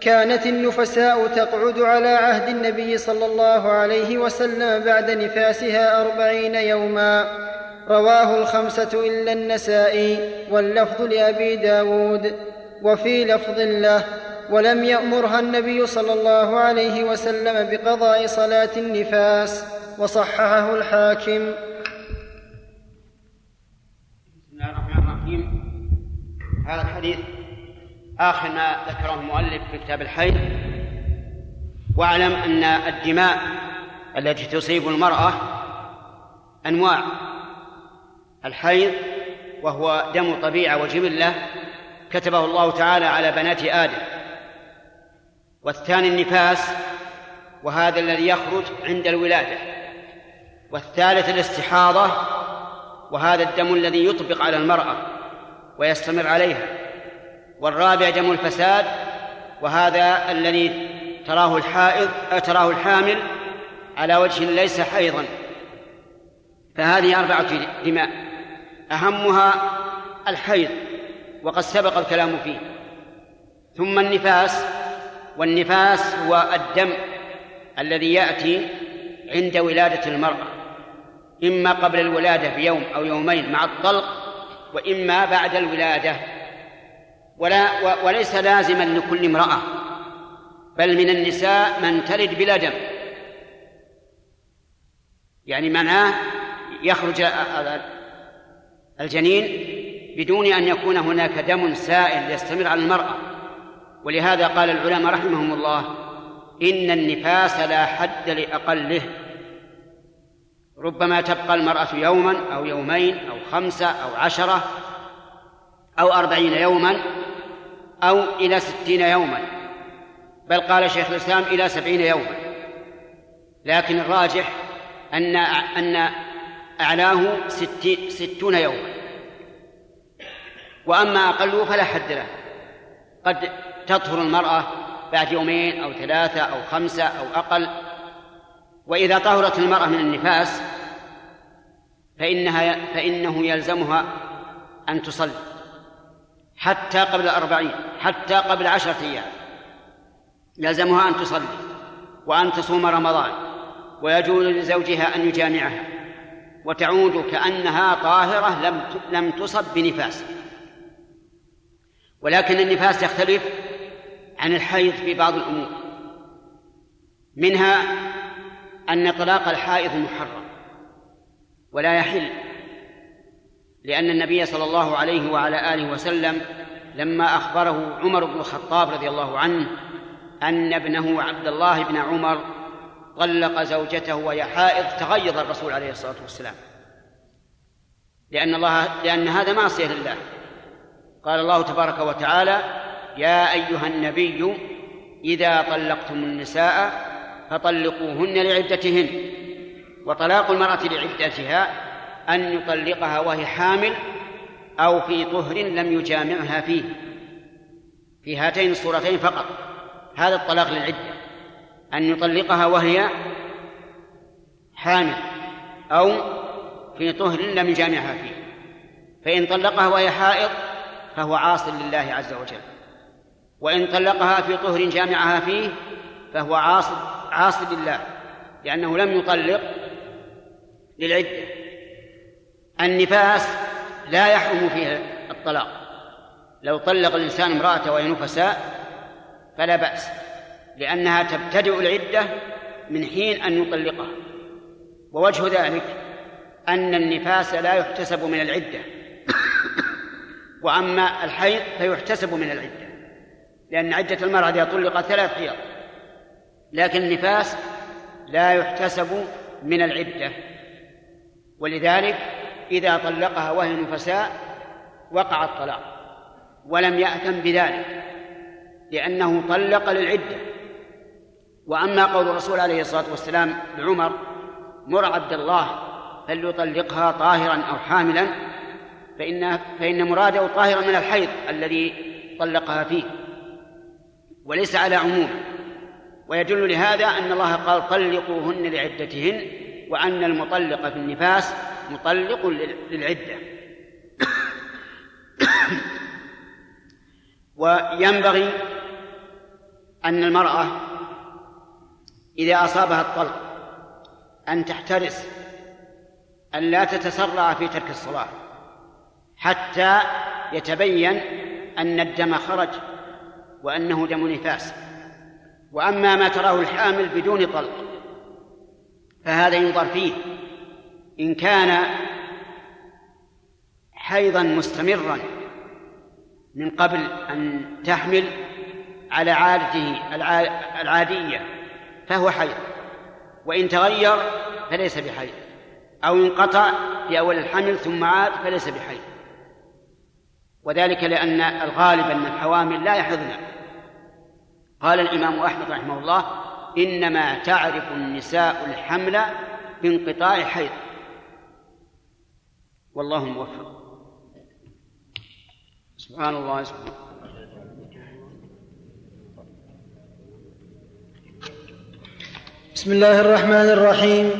B: كانت النفساء تقعد على عهد النبي صلى الله عليه وسلم بعد نفاسها أربعين يوما. رواه الخمسة إلا النسائي واللفظ لأبي داود وفي لفظ له ولم يأمرها النبي صلى الله عليه وسلم بقضاء صلاة النفاس وصححه الحاكم
A: بسم الله الرحمن الرحيم هذا الحديث آخر ما ذكره المؤلف في كتاب الحيض. واعلم أن الدماء التي تصيب المرأة أنواع. الحيض وهو دم طبيعة وجبلة كتبه الله تعالى على بنات آدم. والثاني النفاس وهذا الذي يخرج عند الولادة. والثالث الاستحاضة وهذا الدم الذي يطبق على المرأة. ويستمر عليها. والرابع دم الفساد وهذا الذي تراه الحائض تراه الحامل على وجه ليس حيضا. فهذه أربعة دماء أهمها الحيض وقد سبق الكلام فيه. ثم النفاس والنفاس هو الدم الذي يأتي عند ولادة المرأة. إما قبل الولادة بيوم أو يومين مع الطلق وإما بعد الولادة. ولا وليس لازما لكل امرأة بل من النساء من تلد بلا دم. يعني معناه يخرج الجنين بدون أن يكون هناك دم سائل يستمر على المرأة. ولهذا قال العلماء رحمهم الله إن النفاس لا حد لأقله. ربما تبقى المرأة يوما أو يومين أو خمسة أو عشرة أو أربعين يوما أو إلى ستين يوما. بل قال شيخ الإسلام إلى سبعين يوما. لكن الراجح أن أن أعلاه ستي ستون يوما. وأما أقله فلا حد له. قد تطهر المرأة بعد يومين أو ثلاثة أو خمسة أو أقل. وإذا طهرت المرأة من النفاس فإنها فإنه يلزمها أن تصلي حتى قبل الأربعين حتى قبل عشرة أيام. يلزمها أن تصلي وأن تصوم رمضان ويجوز لزوجها أن يجامعها وتعود كأنها طاهرة لم لم تصب بنفاس ولكن النفاس يختلف عن الحيض في بعض الأمور. منها أن طلاق الحائض محرم ولا يحل لأن النبي صلى الله عليه وعلى آله وسلم لما أخبره عمر بن الخطاب رضي الله عنه أن ابنه عبد الله بن عمر طلق زوجته وهي حائض تغيظ الرسول عليه الصلاة والسلام. لأن الله لأن هذا معصية لله. قال الله تبارك وتعالى يا أيها النبي إذا طلقتم النساء فطلقوهن لعدتهن. وطلاق المرأة لعدتها أن يطلقها وهي حامل أو في طهر لم يجامعها فيه. في هاتين الصورتين فقط. هذا الطلاق للعدة. أن يطلقها وهي حامل أو في طهر لم يجامعها فيه. فإن طلقها وهي حائض فهو عاص لله عز وجل. وإن طلقها في طهر جامعها فيه فهو عاص عاص لله لأنه لم يطلق للعدة. النفاس لا يحرم فيه الطلاق. لو طلق الإنسان امرأته وهي نفساء فلا بأس لأنها تبتدئ العدة من حين أن يطلقها. ووجه ذلك أن النفاس لا يحتسب من العدة. وأما الحيض فيحتسب من العدة لأن عدة المرأة إذا طلقت ثلاث حيض لكن النفاس لا يحتسب من العدة. ولذلك إذا طلقها وهي نفساء وقع الطلاق ولم يأثم بذلك لأنه طلق للعدة. وأما قول الرسول عليه الصلاة والسلام لعمر مر عبد الله فليطلقها طاهرا أو حاملا فإن فإن مراده طاهرا من الحيض الذي طلقها فيه وليس على عموم. ويدل لهذا أن الله قال طلقوهن لعدتهن وأن المطلق في النفاس مطلق للعدة. وينبغي أن المرأة إذا أصابها الطلق أن تحترس أن لا تتسرع في ترك الصلاة حتى يتبين أن الدم خرج وأنه دم نفاس. وأما ما تراه الحامل بدون طلق فهذا ينظر فيه. إن كان حيضا مستمرا من قبل أن تحمل على عادته العادية فهو حيض. وإن تغير فليس بحيض. أو انقطع في أول الحمل ثم عاد فليس بحيض. وذلك لأن الغالب أن الحوامل لا يحضن قال الإمام أحمد رحمه الله إنما تعرف النساء الحمل بانقطاع حيض. والله موفق. سبحان الله سبحانه
B: بسم الله الرحمن الرحيم.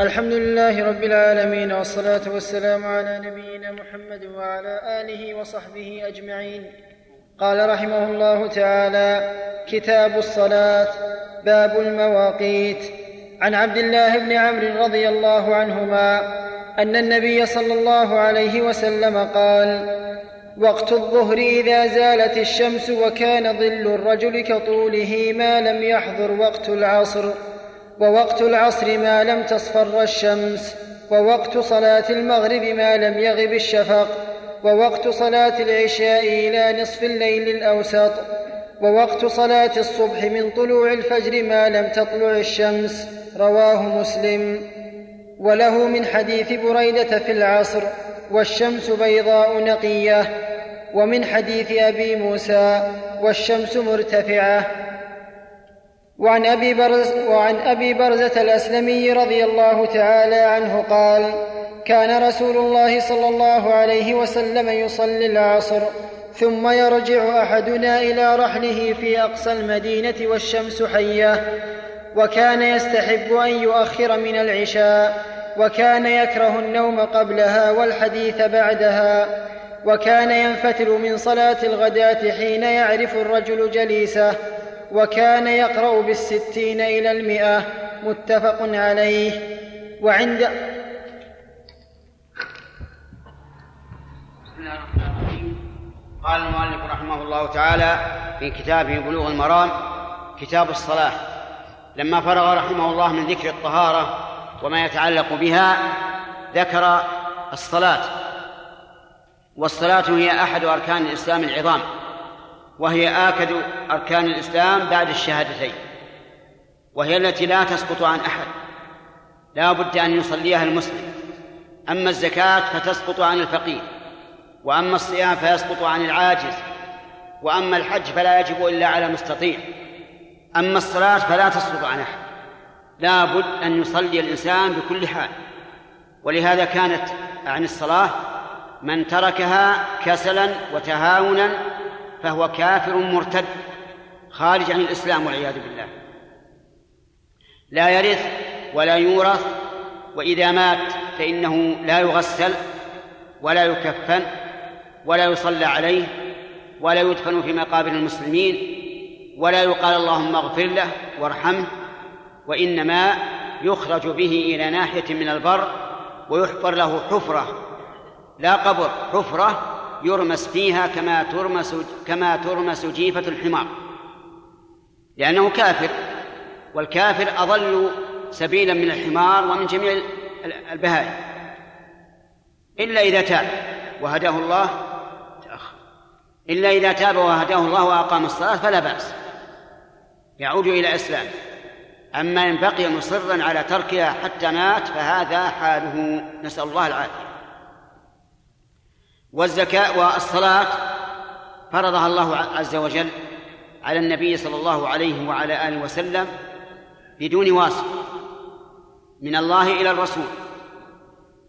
B: الحمد لله رب العالمين والصلاة والسلام على نبينا محمد وعلى آله وصحبه أجمعين. قال رحمه الله تعالى كتاب الصلاة باب المواقيت. عن عبد الله بن عمرو رضي الله عنهما أن النبي صلى الله عليه وسلم قال وقت الظهر إذا زالت الشمس وكان ظل الرجل كطوله ما لم يحضر وقت العصر ووقت العصر ما لم تصفر الشمس ووقت صلاة المغرب ما لم يغب الشفق. ووقت صلاة العشاء إلى نصف الليل الأوسط ووقت صلاة الصبح من طلوع الفجر ما لم تطلع الشمس رواه مسلم. وله من حديث بريدة في العصر والشمس بيضاء نقية. ومن حديث أبي موسى والشمس مرتفعة. وعن أبي, برز وعن أبي برزة الأسلمي رضي الله تعالى عنه قال كان رسول الله صلى الله عليه وسلم يصلي العصر ثم يرجع أحدنا إلى رحله في أقصى المدينة والشمس حية وكان يستحب أن يؤخر من العشاء وكان يكره النوم قبلها والحديث بعدها وكان ينفتل من صلاة الغداة حين يعرف الرجل جليسه وكان يقرأ بالستين إلى المئة متفق عليه. وعند
A: بسم الله الرحمن الرحيم. قال المؤلف رحمه الله تعالى في كتابه بلوغ المرام كتاب الصلاة. لما فرغ رحمه الله من ذكر الطهارة وما يتعلق بها ذكر الصلاة. والصلاة هي أحد أركان الإسلام العظام وهي آكد أركان الإسلام بعد الشهادتين وهي التي لا تسقط عن أحد. لا بد أن يصليها المسلم. أما الزكاة فتسقط عن الفقير. وأما الصيام فيسقط عن العاجز وأما الحج فلا يجب إلا على مستطيع أما الصلاة فلا تسقط عن أحد لا بد أن يصلي الإنسان بكل حال ولهذا كانت عن الصلاة من تركها كسلا وتهاونا فهو كافر مرتد خارج عن الإسلام والعياذ بالله. لا يرث ولا يورث وإذا مات فإنه لا يغسل ولا يكفن ولا يصلى عليه ولا يدفن في مقابر المسلمين ولا يقال اللهم اغفر له وارحمه وإنما يخرج به إلى ناحية من البر ويحفر له حفرة. لا قبر حفرة يرمس فيها كما ترمس كما ترمس جيفة الحمار. لأنه كافر والكافر أضل سبيلا من الحمار ومن جميع البهائم. إلا إذا تاب وهداه الله إلا إذا تاب وهداه الله وأقام الصلاة فلا بأس. يعود إلى إسلام أما إن بقي مصرا على تركها حتى مات فهذا حاله. نسأل الله العافية. والزكاة والصلاة فرضها الله عز وجل على النبي صلى الله عليه وعلى آله وسلم بدون واسطة من الله إلى الرسول.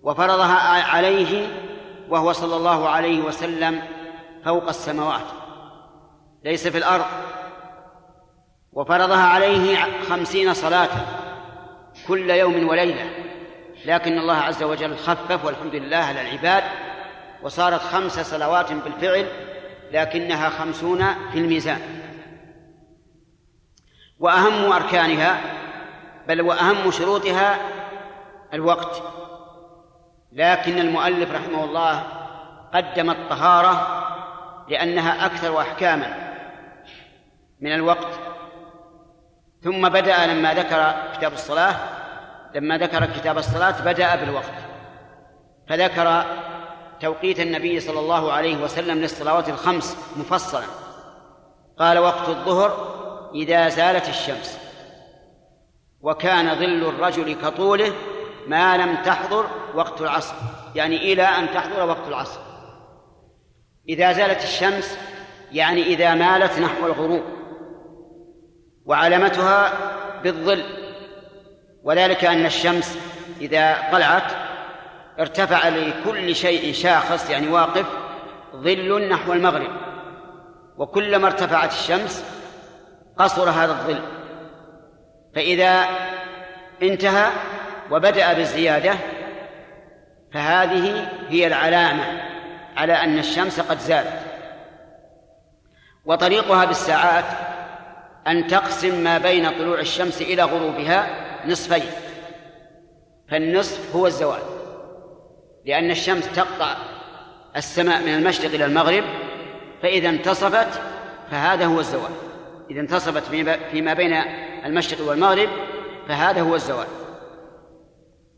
A: وفرضها عليه وهو صلى الله عليه وسلم فوق السماوات ليس في الأرض وفرضها عليه خمسين صلاة كل يوم وليلة لكن الله عز وجل خفف والحمد لله على العباد وصارت خمس صلوات بالفعل لكنها خمسون في الميزان. وأهم أركانها بل وأهم شروطها الوقت لكن المؤلف رحمه الله قدم الطهارة لأنها أكثر أحكاما من الوقت. ثم بدأ لما ذكر كتاب الصلاة لما ذكر كتاب الصلاة بدأ بالوقت. فذكر توقيت النبي صلى الله عليه وسلم للصلوات الخمس مفصلا. قال وقت الظهر إذا زالت الشمس. وكان ظل الرجل كطوله ما لم تحضر وقت العصر. يعني إلى أن تحضر وقت العصر. إذا زالت الشمس يعني إذا مالت نحو الغروب وعلامتها بالظل. وذلك أن الشمس إذا طلعت ارتفع لكل شيء شاخص يعني واقف ظل نحو المغرب. وكلما ارتفعت الشمس قصر هذا الظل. فإذا انتهى وبدأ بالزيادة فهذه هي العلامة على أن الشمس قد زالت. وطريقها بالساعات أن تقسم ما بين طلوع الشمس إلى غروبها نصفين. فالنصف هو الزوال. لأن الشمس تقطع السماء من المشرق إلى المغرب فإذا انتصفت فهذا هو الزوال. إذا انتصفت فيما بين المشرق والمغرب فهذا هو الزوال.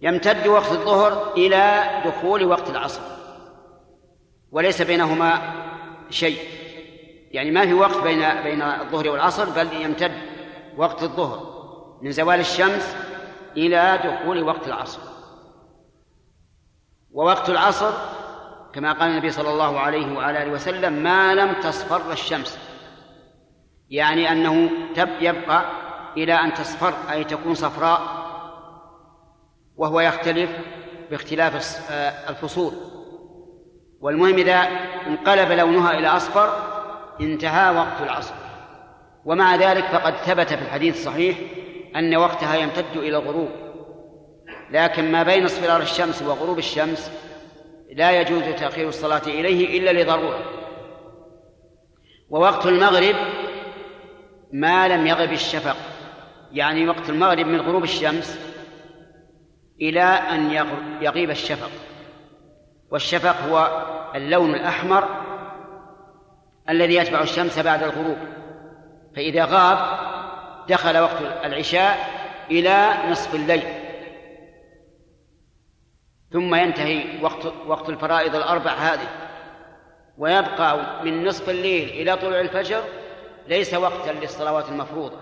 A: يمتد وقت الظهر إلى دخول وقت العصر. وليس بينهما شيء. يعني ما في وقت بين بين الظهر والعصر بل يمتد وقت الظهر من زوال الشمس إلى دخول وقت العصر. ووقت العصر كما قال النبي صلى الله عليه وعلى آله وسلم ما لم تصفر الشمس. يعني أنه يبقى إلى أن تصفر أي تكون صفراء وهو يختلف باختلاف الفصول. والمهم إذا انقلب لونها إلى أصفر انتهى وقت العصر. ومع ذلك فقد ثبت في الحديث الصحيح أن وقتها يمتد إلى الغروب. لكن ما بين اصفرار الشمس وغروب الشمس لا يجوز تأخير الصلاة إليه إلا لضرورة. ووقت المغرب ما لم يغب الشفق. يعني وقت المغرب من غروب الشمس إلى أن يغيب الشفق. والشفق هو اللون الأحمر الذي يتبع الشمس بعد الغروب. فإذا غاب دخل وقت العشاء إلى نصف الليل. ثم ينتهي وقت وقت الفرائض الأربع هذه. ويبقى من نصف الليل إلى طلوع الفجر ليس وقتا للصلوات المفروضة.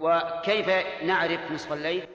A: وكيف نعرف نصف الليل؟